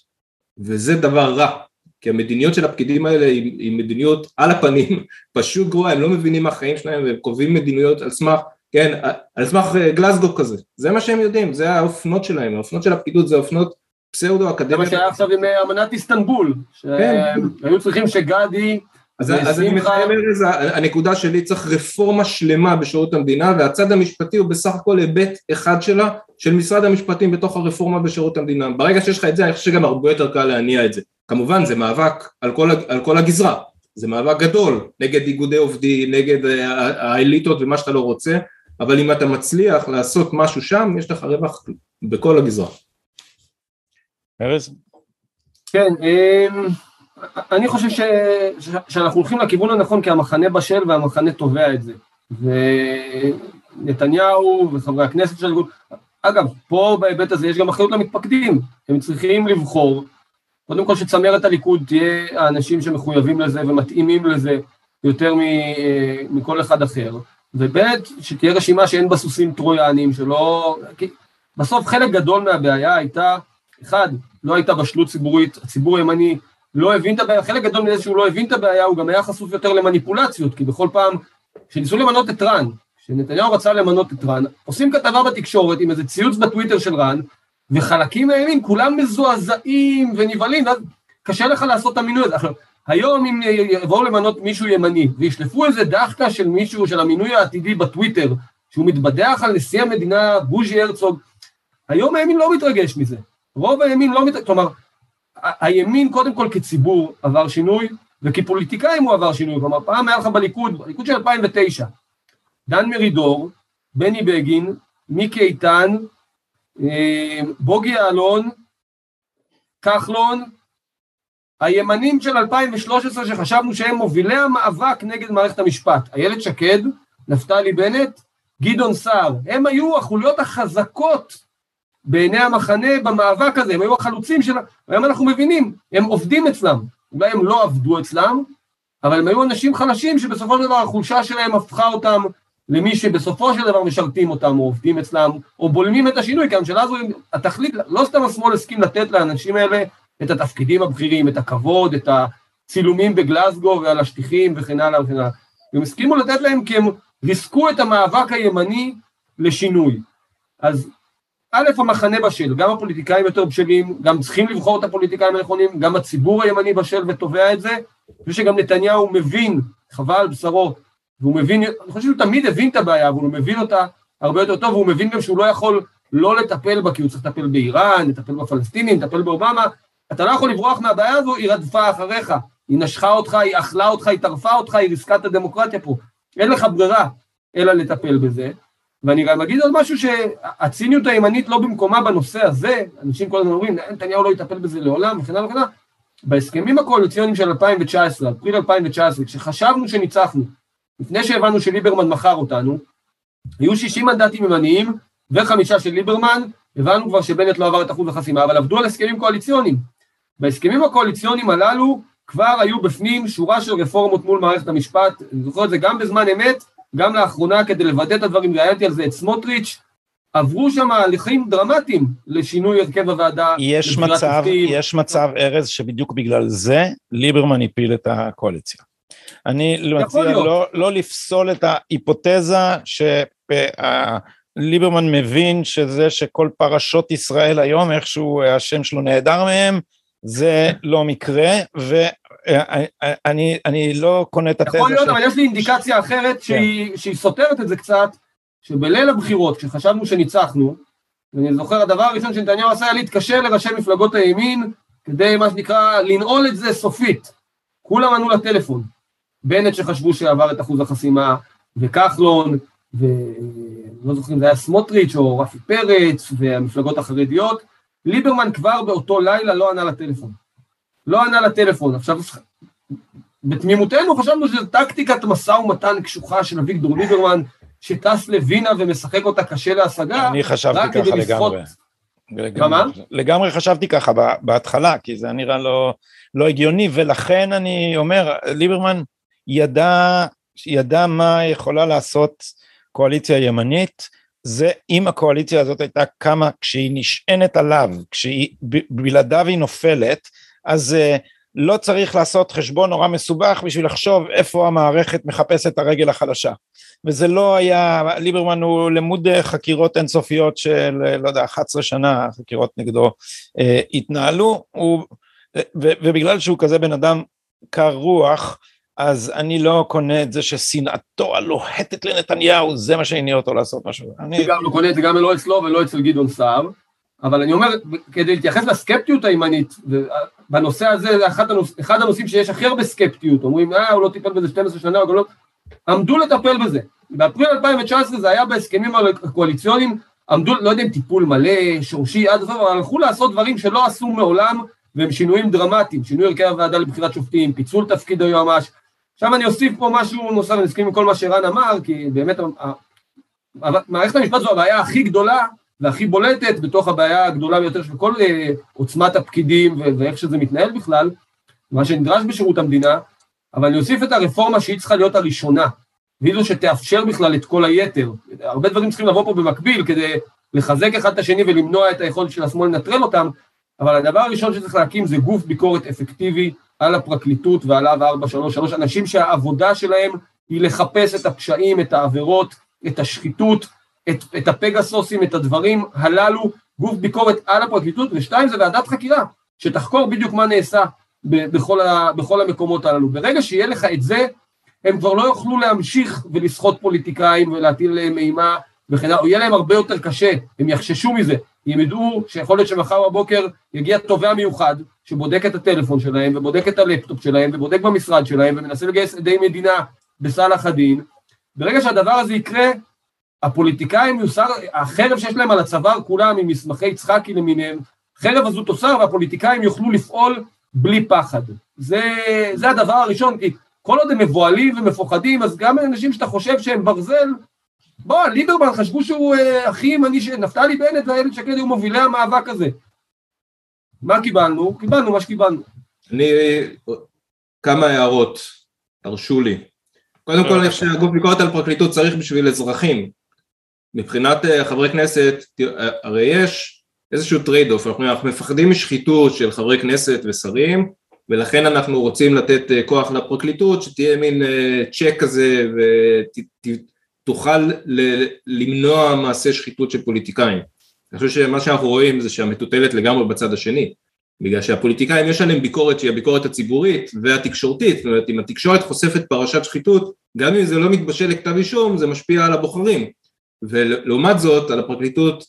וזה דבר רע, כי המדיניות של הפקידים האלה היא, היא מדיניות על הפנים, פשוט גרועה, הם לא מבינים מה החיים שלהם והם קובעים מדיניות על סמך כן, על סמך אה, גלסגו כזה, זה מה שהם יודעים, זה האופנות שלהם, האופנות של הפקידות זה אופנות פסאודו אקדמיות. זה מה שהיה עכשיו עם אה, אמנת איסטנבול, כן. שהיו צריכים שגדי אז, אז אני מתאר ארז, הנקודה שלי צריך רפורמה שלמה בשירות המדינה והצד המשפטי הוא בסך הכל היבט אחד שלה, של משרד המשפטים בתוך הרפורמה בשירות המדינה. ברגע שיש לך את זה אני חושב שגם הרבה יותר קל להניע את זה. כמובן זה מאבק על כל, על כל הגזרה, זה מאבק גדול נגד איגודי עובדים, נגד אה, האליטות ומה שאתה לא רוצה, אבל אם אתה מצליח לעשות משהו שם, יש לך רווח בכל הגזרה. ארז? כן, אמ, אני חושב ש... שאנחנו הולכים לכיוון הנכון כי המחנה בשל והמחנה תובע את זה. ונתניהו וחברי הכנסת של... אגב, פה בהיבט הזה יש גם אחריות למתפקדים, הם צריכים לבחור, קודם כל שצמרת הליכוד תהיה האנשים שמחויבים לזה ומתאימים לזה יותר מכל אחד אחר, וב' שתהיה רשימה שאין בה סוסים טרויאנים, שלא... כי בסוף חלק גדול מהבעיה הייתה, אחד, לא הייתה בשלות ציבורית, הציבור הימני לא הבין את הבעיה, חלק גדול מזה שהוא לא הבין את הבעיה, הוא גם היה חשוף יותר למניפולציות, כי בכל פעם כשניסו למנות את רן, כשנתניהו רצה למנות את רן, עושים כתבה בתקשורת עם איזה ציוץ בטוויטר של רן, וחלקים מהימין כולם מזועזעים ונבהלים, ואז קשה לך לעשות את המינוי הזה. עכשיו, היום אם יבואו למנות מישהו ימני וישלפו איזה דחקה של מישהו, של המינוי העתידי בטוויטר, שהוא מתבדח על נשיא המדינה בוז'י הרצוג, היום הימין לא מתרגש מזה. רוב הימין לא מתרגש, כלומר, הימין קודם כל כציבור עבר שינוי, וכפוליטיקאים הוא עבר שינוי, כלומר פעם היה לך בליכוד, בליכוד של 2009, דן מרידור, בני בגין, מיקי איתן, אה, בוגי יעלון, כחלון, הימנים של 2013 שחשבנו שהם מובילי המאבק נגד מערכת המשפט, איילת שקד, נפתלי בנט, גדעון סער, הם היו החוליות החזקות בעיני המחנה במאבק הזה, הם היו החלוצים של... היום אנחנו מבינים, הם עובדים אצלם, אולי הם לא עבדו אצלם, אבל הם היו אנשים חלשים שבסופו של דבר החולשה שלהם הפכה אותם למי שבסופו של דבר משרתים אותם או עובדים אצלם, או בולמים את השינוי, כי הממשלה הזו, התכלית, לא סתם השמאל הסכים לתת לאנשים האלה את התפקידים הבכירים, את הכבוד, את הצילומים בגלסגו ועל השטיחים וכן הלאה וכן הלאה. הם הסכימו לתת להם כי הם ריסקו את המאבק הימני לשינוי. אז א', המחנה בשל, גם הפוליטיקאים יותר בשלים, גם צריכים לבחור את הפוליטיקאים הנכונים, גם הציבור הימני בשל ותובע את זה, אני חושב שגם נתניהו מבין, חבל על בשרו, והוא מבין, אני חושב שהוא תמיד הבין את הבעיה, אבל הוא מבין אותה הרבה יותר טוב, והוא מבין גם שהוא לא יכול לא לטפל בה, כי הוא צריך לטפל באיראן, לטפל בפלסטינים, לטפל באובמה, אתה לא יכול לברוח מהבעיה הזו, היא רדפה אחריך, היא נשכה אותך, היא אכלה אותך, היא טרפה אותך, היא ריסקה את הדמוקרטיה פה. אין לך ברירה אלא לטפל בזה. ואני גם אגיד עוד משהו שהציניות הימנית לא במקומה בנושא הזה, אנשים כל הזמן אומרים, נתניהו לא יטפל בזה לעולם, וכן הלאה וכן הלאה. בהסכמים הקואליציוניים של 2019, אפריל 2019, כשחשבנו שניצחנו, לפני שהבנו שליברמן מכר אותנו, היו 60 מנדטים ימניים וחמישה של ליברמן, הבנו כבר שבנט לא עבר את אחוז החסימה, אבל עבדו על הסכמים קואליציוניים. בהסכמים הקואליציוניים הללו כבר היו בפנים שורה של רפורמות מול מערכת המשפט, אני זוכר את זה גם בזמן אמת, גם לאחרונה כדי לוודא את הדברים, ראיינתי על זה את סמוטריץ', עברו שם הליכים דרמטיים לשינוי הרכב הוועדה. יש מצב, תפקיד. יש מצב, ארז, שבדיוק בגלל זה ליברמן הפיל את הקואליציה. אני מציע לא, לא לפסול את ההיפותזה שליברמן מבין שזה שכל פרשות ישראל היום, איכשהו השם שלו נעדר מהם, זה לא מקרה, ואני אני לא קונה את התזה. יכול להיות, ש... אבל יש לי אינדיקציה אחרת כן. שהיא, שהיא סותרת את זה קצת, שבליל הבחירות, כשחשבנו שניצחנו, ואני זוכר, הדבר הראשון שנתניהו עשה היה להתקשר לראשי מפלגות הימין, כדי מה שנקרא לנעול את זה סופית. כולם ענו לטלפון. בנט שחשבו שעבר את אחוז החסימה, וכחלון, ולא זוכר אם זה היה סמוטריץ' או רפי פרץ, והמפלגות החרדיות, ליברמן כבר באותו לילה לא ענה לטלפון. לא ענה לטלפון. עכשיו, בתמימותנו חשבנו שזו טקטיקת משא ומתן קשוחה של אביגדור ליברמן, שטס לווינה ומשחק אותה קשה להשגה, אני חשבתי ככה לגמרי. לגמרי, לגמרי חשבתי ככה בהתחלה, כי זה נראה לא, לא הגיוני, ולכן אני אומר, ליברמן ידע, ידע מה יכולה לעשות קואליציה ימנית, זה אם הקואליציה הזאת הייתה קמה כשהיא נשענת עליו, כשהיא בלעדיו היא נופלת, אז uh, לא צריך לעשות חשבון נורא מסובך בשביל לחשוב איפה המערכת מחפשת את הרגל החלשה. וזה לא היה, ליברמן הוא למוד חקירות אינסופיות של, לא יודע, 11 שנה חקירות נגדו uh, התנהלו, הוא, ו, ובגלל שהוא כזה בן אדם קר רוח, אז אני לא קונה את זה ששנאתו הלוהטת לנתניהו, זה מה שהניע אותו לעשות משהו. אני גם לא קונה את זה גם לא אצלו ולא אצל גדעון סער, אבל אני אומר, כדי להתייחס לסקפטיות הימנית, בנושא הזה זה אחד, הנוש... אחד הנושאים שיש הכי הרבה סקפטיות, אומרים, אה, הוא לא טיפל בזה 12 שנה, הוא לא... עמדו לטפל בזה. באפריל 2019 זה היה בהסכמים הקואליציוניים, עמדו, לא יודע אם טיפול מלא, שורשי, עד הסוף, אבל הלכו לעשות דברים שלא עשו מעולם, והם שינויים דרמטיים, שינוי הרכב הוועדה לבחירת שופטים, פיצול תפקיד היועמ"ש, עכשיו אני אוסיף פה משהו נוסף, אני מסכים עם כל מה שרן אמר, כי באמת מערכת המשפט זו הבעיה הכי גדולה והכי בולטת בתוך הבעיה הגדולה ביותר של כל אה, עוצמת הפקידים ואיך שזה מתנהל בכלל, מה שנדרש בשירות המדינה, אבל אני אוסיף את הרפורמה שהיא צריכה להיות הראשונה, והיא זו שתאפשר בכלל את כל היתר. הרבה דברים צריכים לבוא פה במקביל כדי לחזק אחד את השני ולמנוע את היכולת של השמאל לנטרל אותם, אבל הדבר הראשון שצריך להקים זה גוף ביקורת אפקטיבי על הפרקליטות ועל להב 433, אנשים שהעבודה שלהם היא לחפש את הפשעים, את העבירות, את השחיתות, את, את הפגסוסים, את הדברים הללו, גוף ביקורת על הפרקליטות, ושתיים זה ועדת חקירה, שתחקור בדיוק מה נעשה בכל, ה, בכל המקומות הללו. ברגע שיהיה לך את זה, הם כבר לא יוכלו להמשיך ולסחוט פוליטיקאים ולהטיל עליהם אימה וכן הלאה, יהיה להם הרבה יותר קשה, הם יחששו מזה, הם ידעו שיכול להיות שמחר בבוקר יגיע תובע מיוחד שבודק את הטלפון שלהם ובודק את הלפטופ שלהם ובודק במשרד שלהם ומנסה לגייס עדי מדינה בסלאח א-דין. ברגע שהדבר הזה יקרה, הפוליטיקאים יוסר, החרב שיש להם על הצוואר כולם עם מסמכי יצחקי למיניהם, חרב הזו תוסר והפוליטיקאים יוכלו לפעול בלי פחד. זה, זה הדבר הראשון, כי כל עוד הם מבוהלים ומפוחדים, אז גם אנשים שאתה חושב שהם ברזל, בוא, ליברמן חשבו שהוא אה, הכי ימני, נפתלי בנט ואיילת שקד היו מובילי המאבק הזה. מה קיבלנו? קיבלנו מה שקיבלנו. אני, כמה הערות, תרשו לי. קודם כל, איך שהגוף ביקורת על פרקליטות צריך בשביל אזרחים. מבחינת אה, חברי כנסת, אה, הרי יש איזשהו trade-off, אנחנו, אנחנו מפחדים משחיתות של חברי כנסת ושרים, ולכן אנחנו רוצים לתת כוח לפרקליטות, שתהיה מין צ'ק כזה ות... תוכל למנוע מעשי שחיתות של פוליטיקאים. אני חושב שמה שאנחנו רואים זה שהמטוטלת לגמרי בצד השני. בגלל שהפוליטיקאים יש עליהם ביקורת שהיא הביקורת הציבורית והתקשורתית, זאת אומרת אם התקשורת חושפת פרשת שחיתות, גם אם זה לא מתבשל לכתב אישום זה משפיע על הבוחרים, ולעומת זאת על הפרקליטות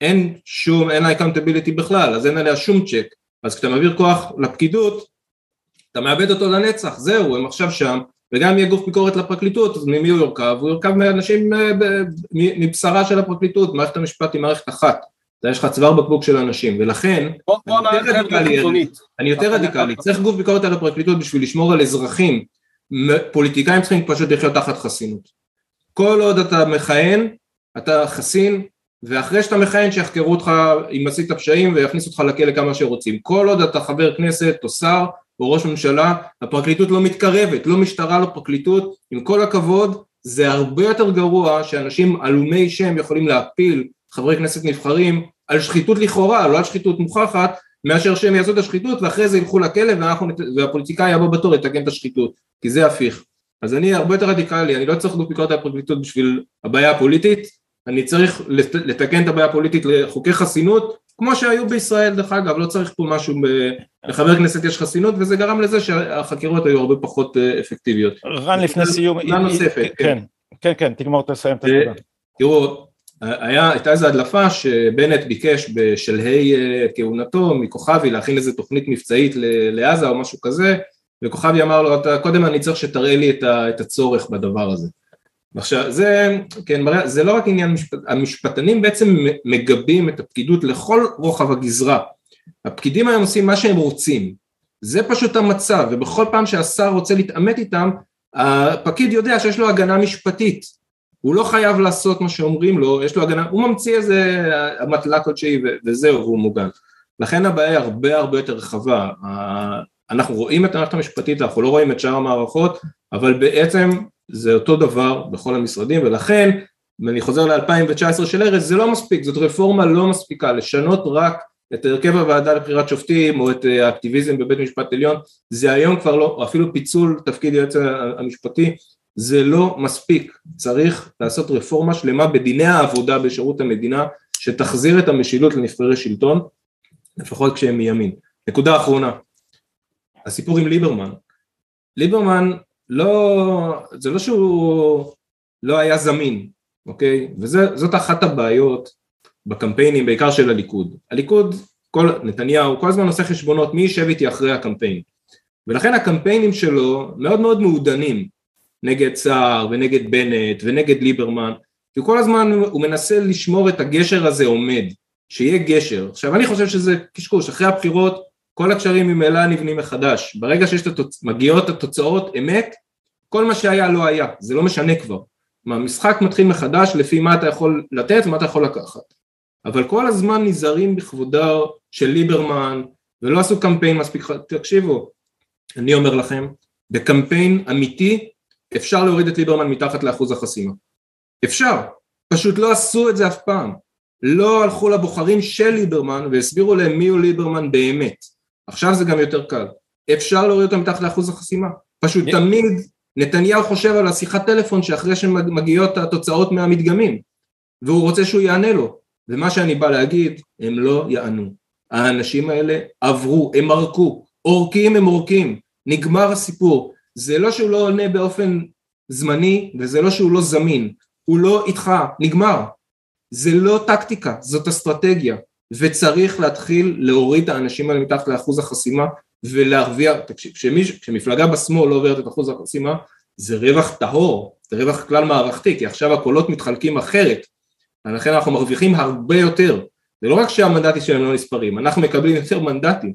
אין שום, אין לה accountability בכלל, אז אין עליה שום צ'ק, אז כשאתה מעביר כוח לפקידות, אתה מאבד אותו לנצח, זהו, הם עכשיו שם, וגם אם יהיה גוף ביקורת לפרקליטות, אז ממי הוא יורכב? הוא יורכב מאנשים אה, מבשרה של הפרקליטות, מערכת המשפט היא מערכת אחת, יש לך צוואר בקבוק של אנשים, ולכן, אני יותר רדיקלי, צריך גוף ביקורת על הפרקליטות בשביל לשמור על אזרחים, פוליטיקאים צריכים פשוט לחיות תחת חסינות. כל עוד אתה מכהן, אתה חסין, ואחרי שאתה מכהן שיחקרו אותך אם עשית פשעים ויכניסו אותך לכלא כמה שרוצים. כל עוד אתה חבר כנסת או שר או ראש ממשלה, הפרקליטות לא מתקרבת, לא משטרה, לא פרקליטות, עם כל הכבוד, זה הרבה יותר גרוע שאנשים עלומי שם יכולים להפיל חברי כנסת נבחרים על שחיתות לכאורה, לא על שחיתות מוכחת, מאשר שהם יעשו את השחיתות ואחרי זה ילכו לכלא ואנחנו, והפוליטיקאי הבא בתור יתקן את השחיתות, כי זה הפיך. אז אני הרבה יותר רדיקלי, אני לא צריך לדעת ביקורת על הפרקליטות בשביל הבעיה הפוליטית, אני צריך לתקן את הבעיה הפוליטית לחוקי חסינות, כמו שהיו בישראל דרך אגב, לא צריך פה משהו, לחבר כנסת יש חסינות וזה גרם לזה שהחקירות היו הרבה פחות אה, אפקטיביות. רן לפני סיום, נוספת, כן, כן, כן, תגמור, תסיים את הנקודה. תראו, היה, הייתה איזו הדלפה שבנט ביקש בשלהי אה, כהונתו מכוכבי להכין איזו תוכנית מבצעית לעזה או משהו כזה וכוכבי אמר לו קודם אני צריך שתראה לי את הצורך בדבר הזה עכשיו זה, כן, זה לא רק עניין משפט, המשפטנים בעצם מגבים את הפקידות לכל רוחב הגזרה הפקידים היום עושים מה שהם רוצים זה פשוט המצב ובכל פעם שהשר רוצה להתעמת איתם הפקיד יודע שיש לו הגנה משפטית הוא לא חייב לעשות מה שאומרים לו, יש לו הגנה, הוא ממציא איזה אמתלה כלשהי וזהו, והוא מוגן. לכן הבעיה היא הרבה הרבה יותר רחבה. אנחנו רואים את המערכת המשפטית, אנחנו לא רואים את שאר המערכות, אבל בעצם זה אותו דבר בכל המשרדים, ולכן, ואני חוזר ל-2019 של ארז, זה לא מספיק, זאת רפורמה לא מספיקה, לשנות רק את הרכב הוועדה לבחירת שופטים או את האקטיביזם בבית משפט עליון, זה היום כבר לא, או אפילו פיצול תפקיד יועץ המשפטי, זה לא מספיק, צריך לעשות רפורמה שלמה בדיני העבודה בשירות המדינה שתחזיר את המשילות לנבחרי שלטון, לפחות כשהם מימין. נקודה אחרונה, הסיפור עם ליברמן, ליברמן לא, זה לא שהוא לא היה זמין, אוקיי? וזאת אחת הבעיות בקמפיינים, בעיקר של הליכוד. הליכוד, כל, נתניהו, כל הזמן עושה חשבונות מי יישב איתי אחרי הקמפיין. ולכן הקמפיינים שלו מאוד מאוד מעודנים, נגד סער ונגד בנט ונגד ליברמן, כי כל הזמן הוא מנסה לשמור את הגשר הזה עומד, שיהיה גשר. עכשיו אני חושב שזה קשקוש, אחרי הבחירות כל הקשרים ממילא נבנים מחדש, ברגע את התוצ... התוצאות אמת, כל מה שהיה לא היה, זה לא משנה כבר. המשחק מתחיל מחדש לפי מה אתה יכול לתת ומה אתה יכול לקחת. אבל כל הזמן נזהרים בכבודו של ליברמן ולא עשו קמפיין מספיק, תקשיבו, אני אומר לכם, בקמפיין אמיתי אפשר להוריד את ליברמן מתחת לאחוז החסימה. אפשר, פשוט לא עשו את זה אף פעם. לא הלכו לבוחרים של ליברמן והסבירו להם מי הוא ליברמן באמת. עכשיו זה גם יותר קל. אפשר להוריד אותם מתחת לאחוז החסימה. פשוט תמיד נתניהו חושב על השיחת טלפון שאחרי שמגיעות התוצאות מהמדגמים והוא רוצה שהוא יענה לו. ומה שאני בא להגיד הם לא יענו. האנשים האלה עברו הם מרקו. עורקים הם עורקים. נגמר הסיפור. זה לא שהוא לא עונה באופן זמני וזה לא שהוא לא זמין, הוא לא איתך, נגמר. זה לא טקטיקה, זאת אסטרטגיה, וצריך להתחיל להוריד את האנשים האלה מתחת לאחוז החסימה ולהרוויח, תקשיב, כשמפלגה בשמאל לא עוברת את אחוז החסימה זה רווח טהור, זה רווח כלל מערכתי, כי עכשיו הקולות מתחלקים אחרת, ולכן אנחנו מרוויחים הרבה יותר, זה לא רק שהמנדטים שלהם לא נספרים, אנחנו מקבלים יותר מנדטים,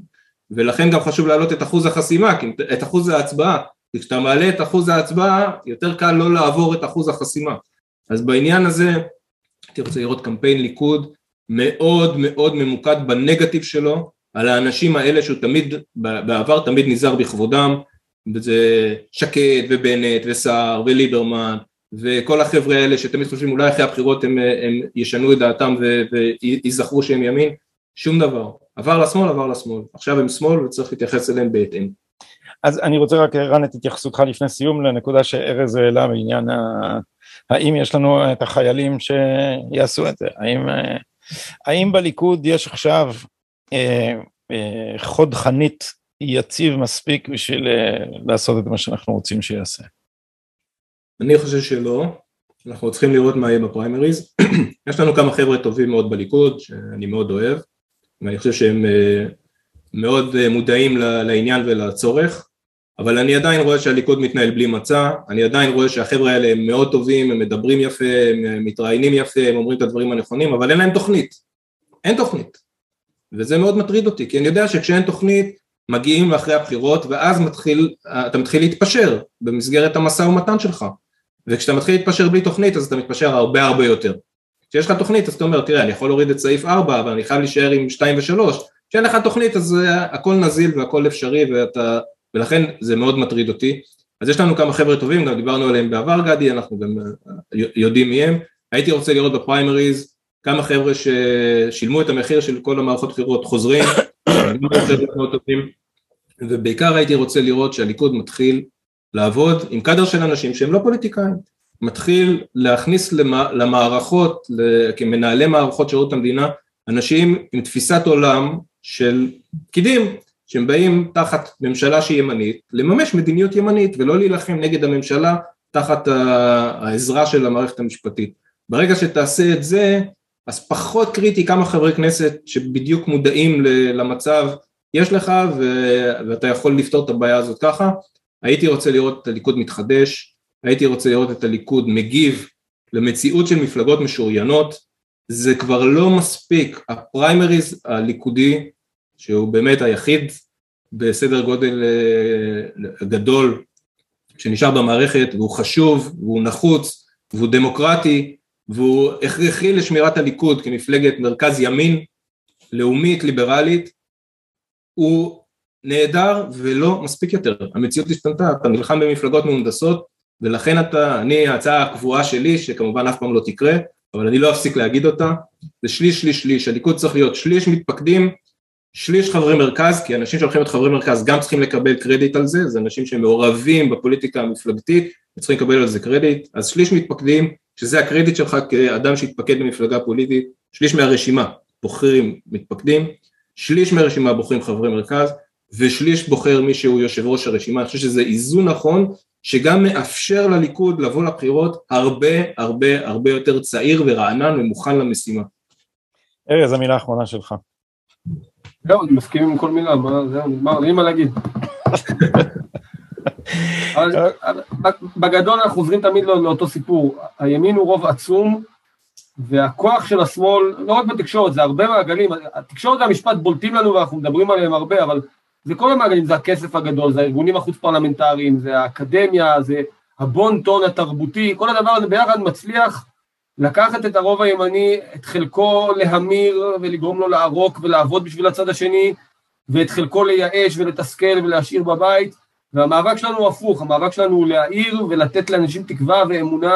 ולכן גם חשוב להעלות את אחוז החסימה, את אחוז ההצבעה, כי כשאתה מעלה את אחוז ההצבעה יותר קל לא לעבור את אחוז החסימה. אז בעניין הזה הייתי רוצה לראות קמפיין ליכוד מאוד מאוד ממוקד בנגטיב שלו על האנשים האלה שהוא תמיד בעבר תמיד נזהר בכבודם וזה שקד ובנט וסער וליברמן וכל החבר'ה האלה שתמיד חושבים אולי אחרי הבחירות הם, הם ישנו את דעתם וייזכרו שהם ימין שום דבר. עבר לשמאל עבר לשמאל. עכשיו הם שמאל וצריך להתייחס אליהם בהתאם. אז אני רוצה רק רן את התייחסותך לפני סיום לנקודה שארז העלה בעניין ה... האם יש לנו את החיילים שיעשו את זה, האם, האם בליכוד יש עכשיו אה, חוד חנית יציב מספיק בשביל לעשות את מה שאנחנו רוצים שיעשה. אני חושב שלא, אנחנו צריכים לראות מה יהיה בפריימריז. יש לנו כמה חבר'ה טובים מאוד בליכוד, שאני מאוד אוהב, ואני חושב שהם מאוד מודעים לעניין ולצורך, אבל אני עדיין רואה שהליכוד מתנהל בלי מצע, אני עדיין רואה שהחבר'ה האלה הם מאוד טובים, הם מדברים יפה, הם מתראיינים יפה, הם אומרים את הדברים הנכונים, אבל אין להם תוכנית, אין תוכנית, וזה מאוד מטריד אותי, כי אני יודע שכשאין תוכנית מגיעים לאחרי הבחירות ואז מתחיל, אתה מתחיל להתפשר במסגרת המשא ומתן שלך, וכשאתה מתחיל להתפשר בלי תוכנית אז אתה מתפשר הרבה הרבה יותר. כשיש לך תוכנית אז אתה אומר תראה אני יכול להוריד את סעיף 4 אבל אני חייב להישאר עם 2 ו-3, כשאין לך תוכנית אז הכל נזיל והכל אפשרי ואתה ולכן זה מאוד מטריד אותי. אז יש לנו כמה חבר'ה טובים, גם דיברנו עליהם בעבר גדי, אנחנו גם אה, יודעים מי הם. הייתי רוצה לראות בפריימריז כמה חבר'ה ששילמו את המחיר של כל המערכות בחירות חוזרים, ובעיקר הייתי רוצה לראות שהליכוד מתחיל לעבוד עם קאדר של אנשים שהם לא פוליטיקאים, מתחיל להכניס למערכות, כמנהלי מערכות שירות המדינה, אנשים עם תפיסת עולם של פקידים, שהם באים תחת ממשלה שהיא ימנית, לממש מדיניות ימנית ולא להילחם נגד הממשלה תחת העזרה של המערכת המשפטית. ברגע שתעשה את זה, אז פחות קריטי כמה חברי כנסת שבדיוק מודעים למצב יש לך ואתה יכול לפתור את הבעיה הזאת ככה. הייתי רוצה לראות את הליכוד מתחדש, הייתי רוצה לראות את הליכוד מגיב למציאות של מפלגות משוריינות, זה כבר לא מספיק, הפריימריז הליכודי שהוא באמת היחיד בסדר גודל אה, גדול שנשאר במערכת והוא חשוב והוא נחוץ והוא דמוקרטי והוא הכרחי לשמירת הליכוד כמפלגת מרכז ימין לאומית ליברלית הוא נהדר ולא מספיק יותר, המציאות השתנתה, אתה נלחם במפלגות מהונדסות ולכן אתה, אני ההצעה הקבועה שלי שכמובן אף פעם לא תקרה אבל אני לא אפסיק להגיד אותה זה שליש שליש שליש, הליכוד צריך להיות שליש מתפקדים שליש חברי מרכז, כי אנשים שהולכים להיות חברי מרכז גם צריכים לקבל קרדיט על זה, זה אנשים שמעורבים בפוליטיקה המפלגתית, וצריכים לקבל על זה קרדיט, אז שליש מתפקדים, שזה הקרדיט שלך כאדם שהתפקד במפלגה פוליטית, שליש מהרשימה בוחרים מתפקדים, שליש מהרשימה בוחרים חברי מרכז, ושליש בוחר מי שהוא יושב ראש הרשימה, אני חושב שזה איזון נכון, שגם מאפשר לליכוד לבוא לבחירות הרבה הרבה הרבה יותר צעיר ורענן ומוכן למשימה. ארז, המילה האחרונה שלך. זהו, אני מסכים עם כל מילה, מה, זהו, נגמר, אין מה להגיד. בגדול אנחנו חוזרים תמיד לא- לאותו סיפור, הימין הוא רוב עצום, והכוח של השמאל, לא רק בתקשורת, זה הרבה מעגלים, התקשורת והמשפט בולטים לנו ואנחנו מדברים עליהם הרבה, אבל זה כל המעגלים, זה הכסף הגדול, זה הארגונים החוץ פרלמנטריים, זה האקדמיה, זה הבון טון התרבותי, כל הדבר הזה ביחד מצליח לקחת את הרוב הימני, את חלקו להמיר ולגרום לו לערוק ולעבוד בשביל הצד השני, ואת חלקו לייאש ולתסכל ולהשאיר בבית, והמאבק שלנו הוא הפוך, המאבק שלנו הוא להעיר ולתת לאנשים תקווה ואמונה.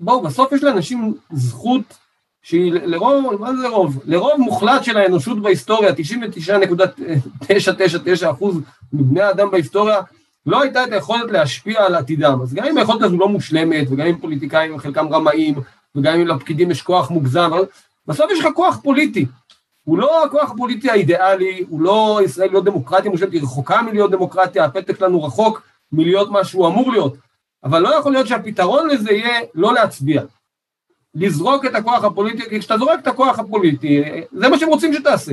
בואו, בסוף יש לאנשים זכות שהיא לרוב, מה זה רוב? לרוב מוחלט של האנושות בהיסטוריה, 99.999 אחוז מבני האדם בהיסטוריה, לא הייתה את היכולת להשפיע על עתידם. אז גם אם היכולת הזו לא מושלמת, וגם אם פוליטיקאים חלקם רמאים, וגם אם לפקידים יש כוח מוגזם, בסוף יש לך כוח פוליטי. הוא לא הכוח הפוליטי האידיאלי, הוא לא ישראל להיות דמוקרטיה מושלמת, היא רחוקה מלהיות דמוקרטיה, הפתק שלנו רחוק מלהיות מה שהוא אמור להיות. אבל לא יכול להיות שהפתרון לזה יהיה לא להצביע. לזרוק את הכוח הפוליטי, כי כשאתה זורק את הכוח הפוליטי, זה מה שהם רוצים שתעשה.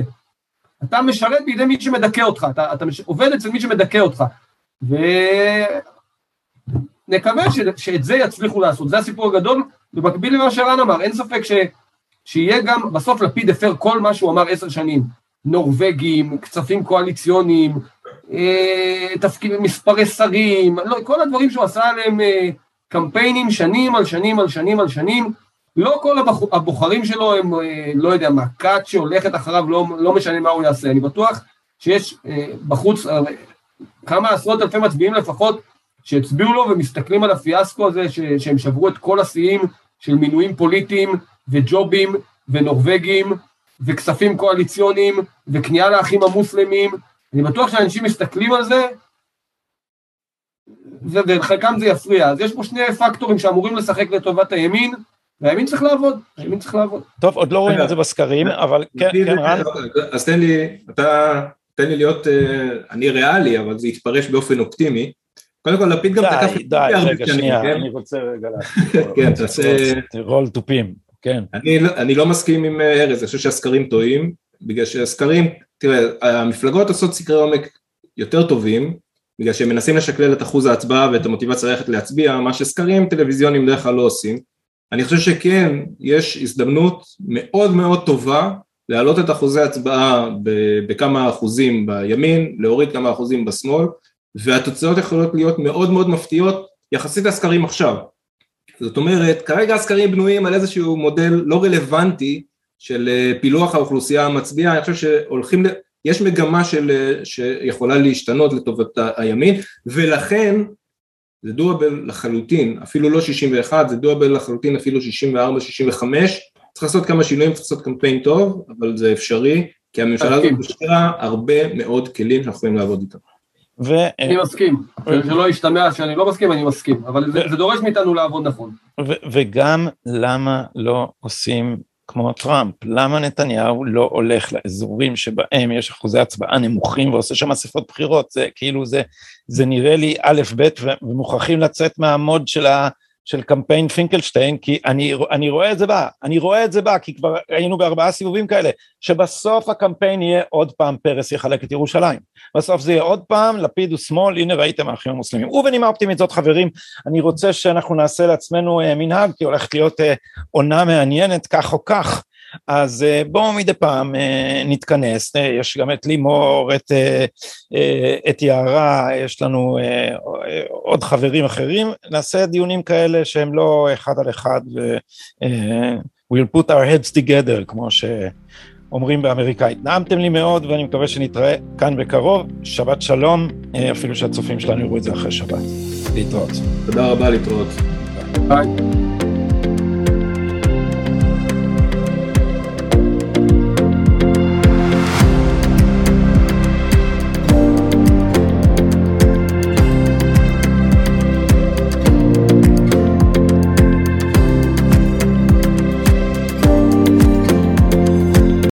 אתה משרת בידי מי שמדכא אותך, אתה, אתה עובד אצל מי שמדכא אותך. ונקווה ש... שאת זה יצליחו לעשות, זה הסיפור הגדול, ובמקביל למה שרן אמר, אין ספק ש... שיהיה גם, בסוף לפיד הפר כל מה שהוא אמר עשר שנים, נורבגים, כספים קואליציוניים, אה, תפקיד, מספרי שרים, לא, כל הדברים שהוא עשה עליהם אה, קמפיינים שנים על שנים על שנים על שנים, לא כל הבוח, הבוחרים שלו הם, אה, לא יודע מה, כת שהולכת אחריו, לא, לא משנה מה הוא יעשה, אני בטוח שיש אה, בחוץ כמה עשרות אלפי מצביעים לפחות שהצביעו לו ומסתכלים על הפיאסקו הזה ש, שהם שברו את כל השיאים של מינויים פוליטיים וג'ובים ונורבגים וכספים קואליציוניים וכניעה לאחים המוסלמים, אני בטוח שאנשים מסתכלים על זה ולחלקם זה יפריע. אז יש פה שני פקטורים שאמורים לשחק לטובת הימין, והימין צריך לעבוד, הימין צריך לעבוד. טוב, עוד לא רואים את זה בסקרים, אבל כן, כן, רן. אז תן לי, אתה, תן לי להיות, אה, אני ריאלי, אבל זה יתפרש באופן אופטימי. קודם כל, לפיד גם תקף את די, די, רגע, שנייה, כן? אני רוצה רגע. כן, תעשה... רול תופים, כן. לא- אני לא מסכים עם אה, ארז, אני חושב שהסקרים טועים, בגלל שהסקרים, תראה, המפלגות עושות סקרי עומק יותר טובים, בגלל שהם מנסים לשקלל את אחוז ההצבעה ואת המוטיבציה ללכת להצביע, מה שסקרים טלוויזיוניים בדרך כלל לא עושים. אני חושב שכן, יש הזדמנות מאוד מאוד טובה להעלות את אחוזי ההצבעה בכמה אחוזים בימין, להוריד כמה אחוזים בשמאל, והתוצאות יכולות להיות מאוד מאוד מפתיעות יחסית לסקרים עכשיו. זאת אומרת, כרגע הסקרים בנויים על איזשהו מודל לא רלוונטי של אה, פילוח האוכלוסייה המצביעה, אני חושב שהולכים, יש מגמה של, אה, שיכולה להשתנות לטובת הימין, ולכן זה דואבל לחלוטין, אפילו לא 61, זה דואבל לחלוטין אפילו 64, 65, צריך לעשות כמה שינויים, צריך לעשות קמפיין טוב, אבל זה אפשרי, כי הממשלה הזאת משאירה הרבה מאוד כלים שאנחנו יכולים לעבוד איתם. ו... אני מסכים, שלא ישתמע שאני לא מסכים, אני מסכים, אבל זה, זה דורש מאיתנו לעבוד נכון. ו- וגם למה לא עושים כמו טראמפ, למה נתניהו לא הולך לאזורים שבהם יש אחוזי הצבעה נמוכים ועושה שם אספות בחירות, זה כאילו זה, זה נראה לי א' ב' ומוכרחים לצאת מהמוד של ה... של קמפיין פינקלשטיין, כי אני, אני רואה את זה בא, אני רואה את זה בא, כי כבר היינו בארבעה סיבובים כאלה, שבסוף הקמפיין יהיה עוד פעם פרס יחלק את ירושלים. בסוף זה יהיה עוד פעם, לפיד הוא שמאל, הנה ראיתם האחים המוסלמים. ובנימה אופטימית זאת חברים, אני רוצה שאנחנו נעשה לעצמנו אה, מנהג, כי הולכת להיות אה, עונה מעניינת כך או כך. אז אה, בואו מדי פעם אה, נתכנס, אה, יש גם את לימור, את, את יערה, יש לנו עוד חברים אחרים, נעשה דיונים כאלה שהם לא אחד על אחד ו- we'll put our heads together כמו שאומרים באמריקאית. נעמתם לי מאוד ואני מקווה שנתראה כאן בקרוב, שבת שלום, אפילו שהצופים שלנו יראו את זה אחרי שבת. להתראות. תודה רבה, להתראות. ביי.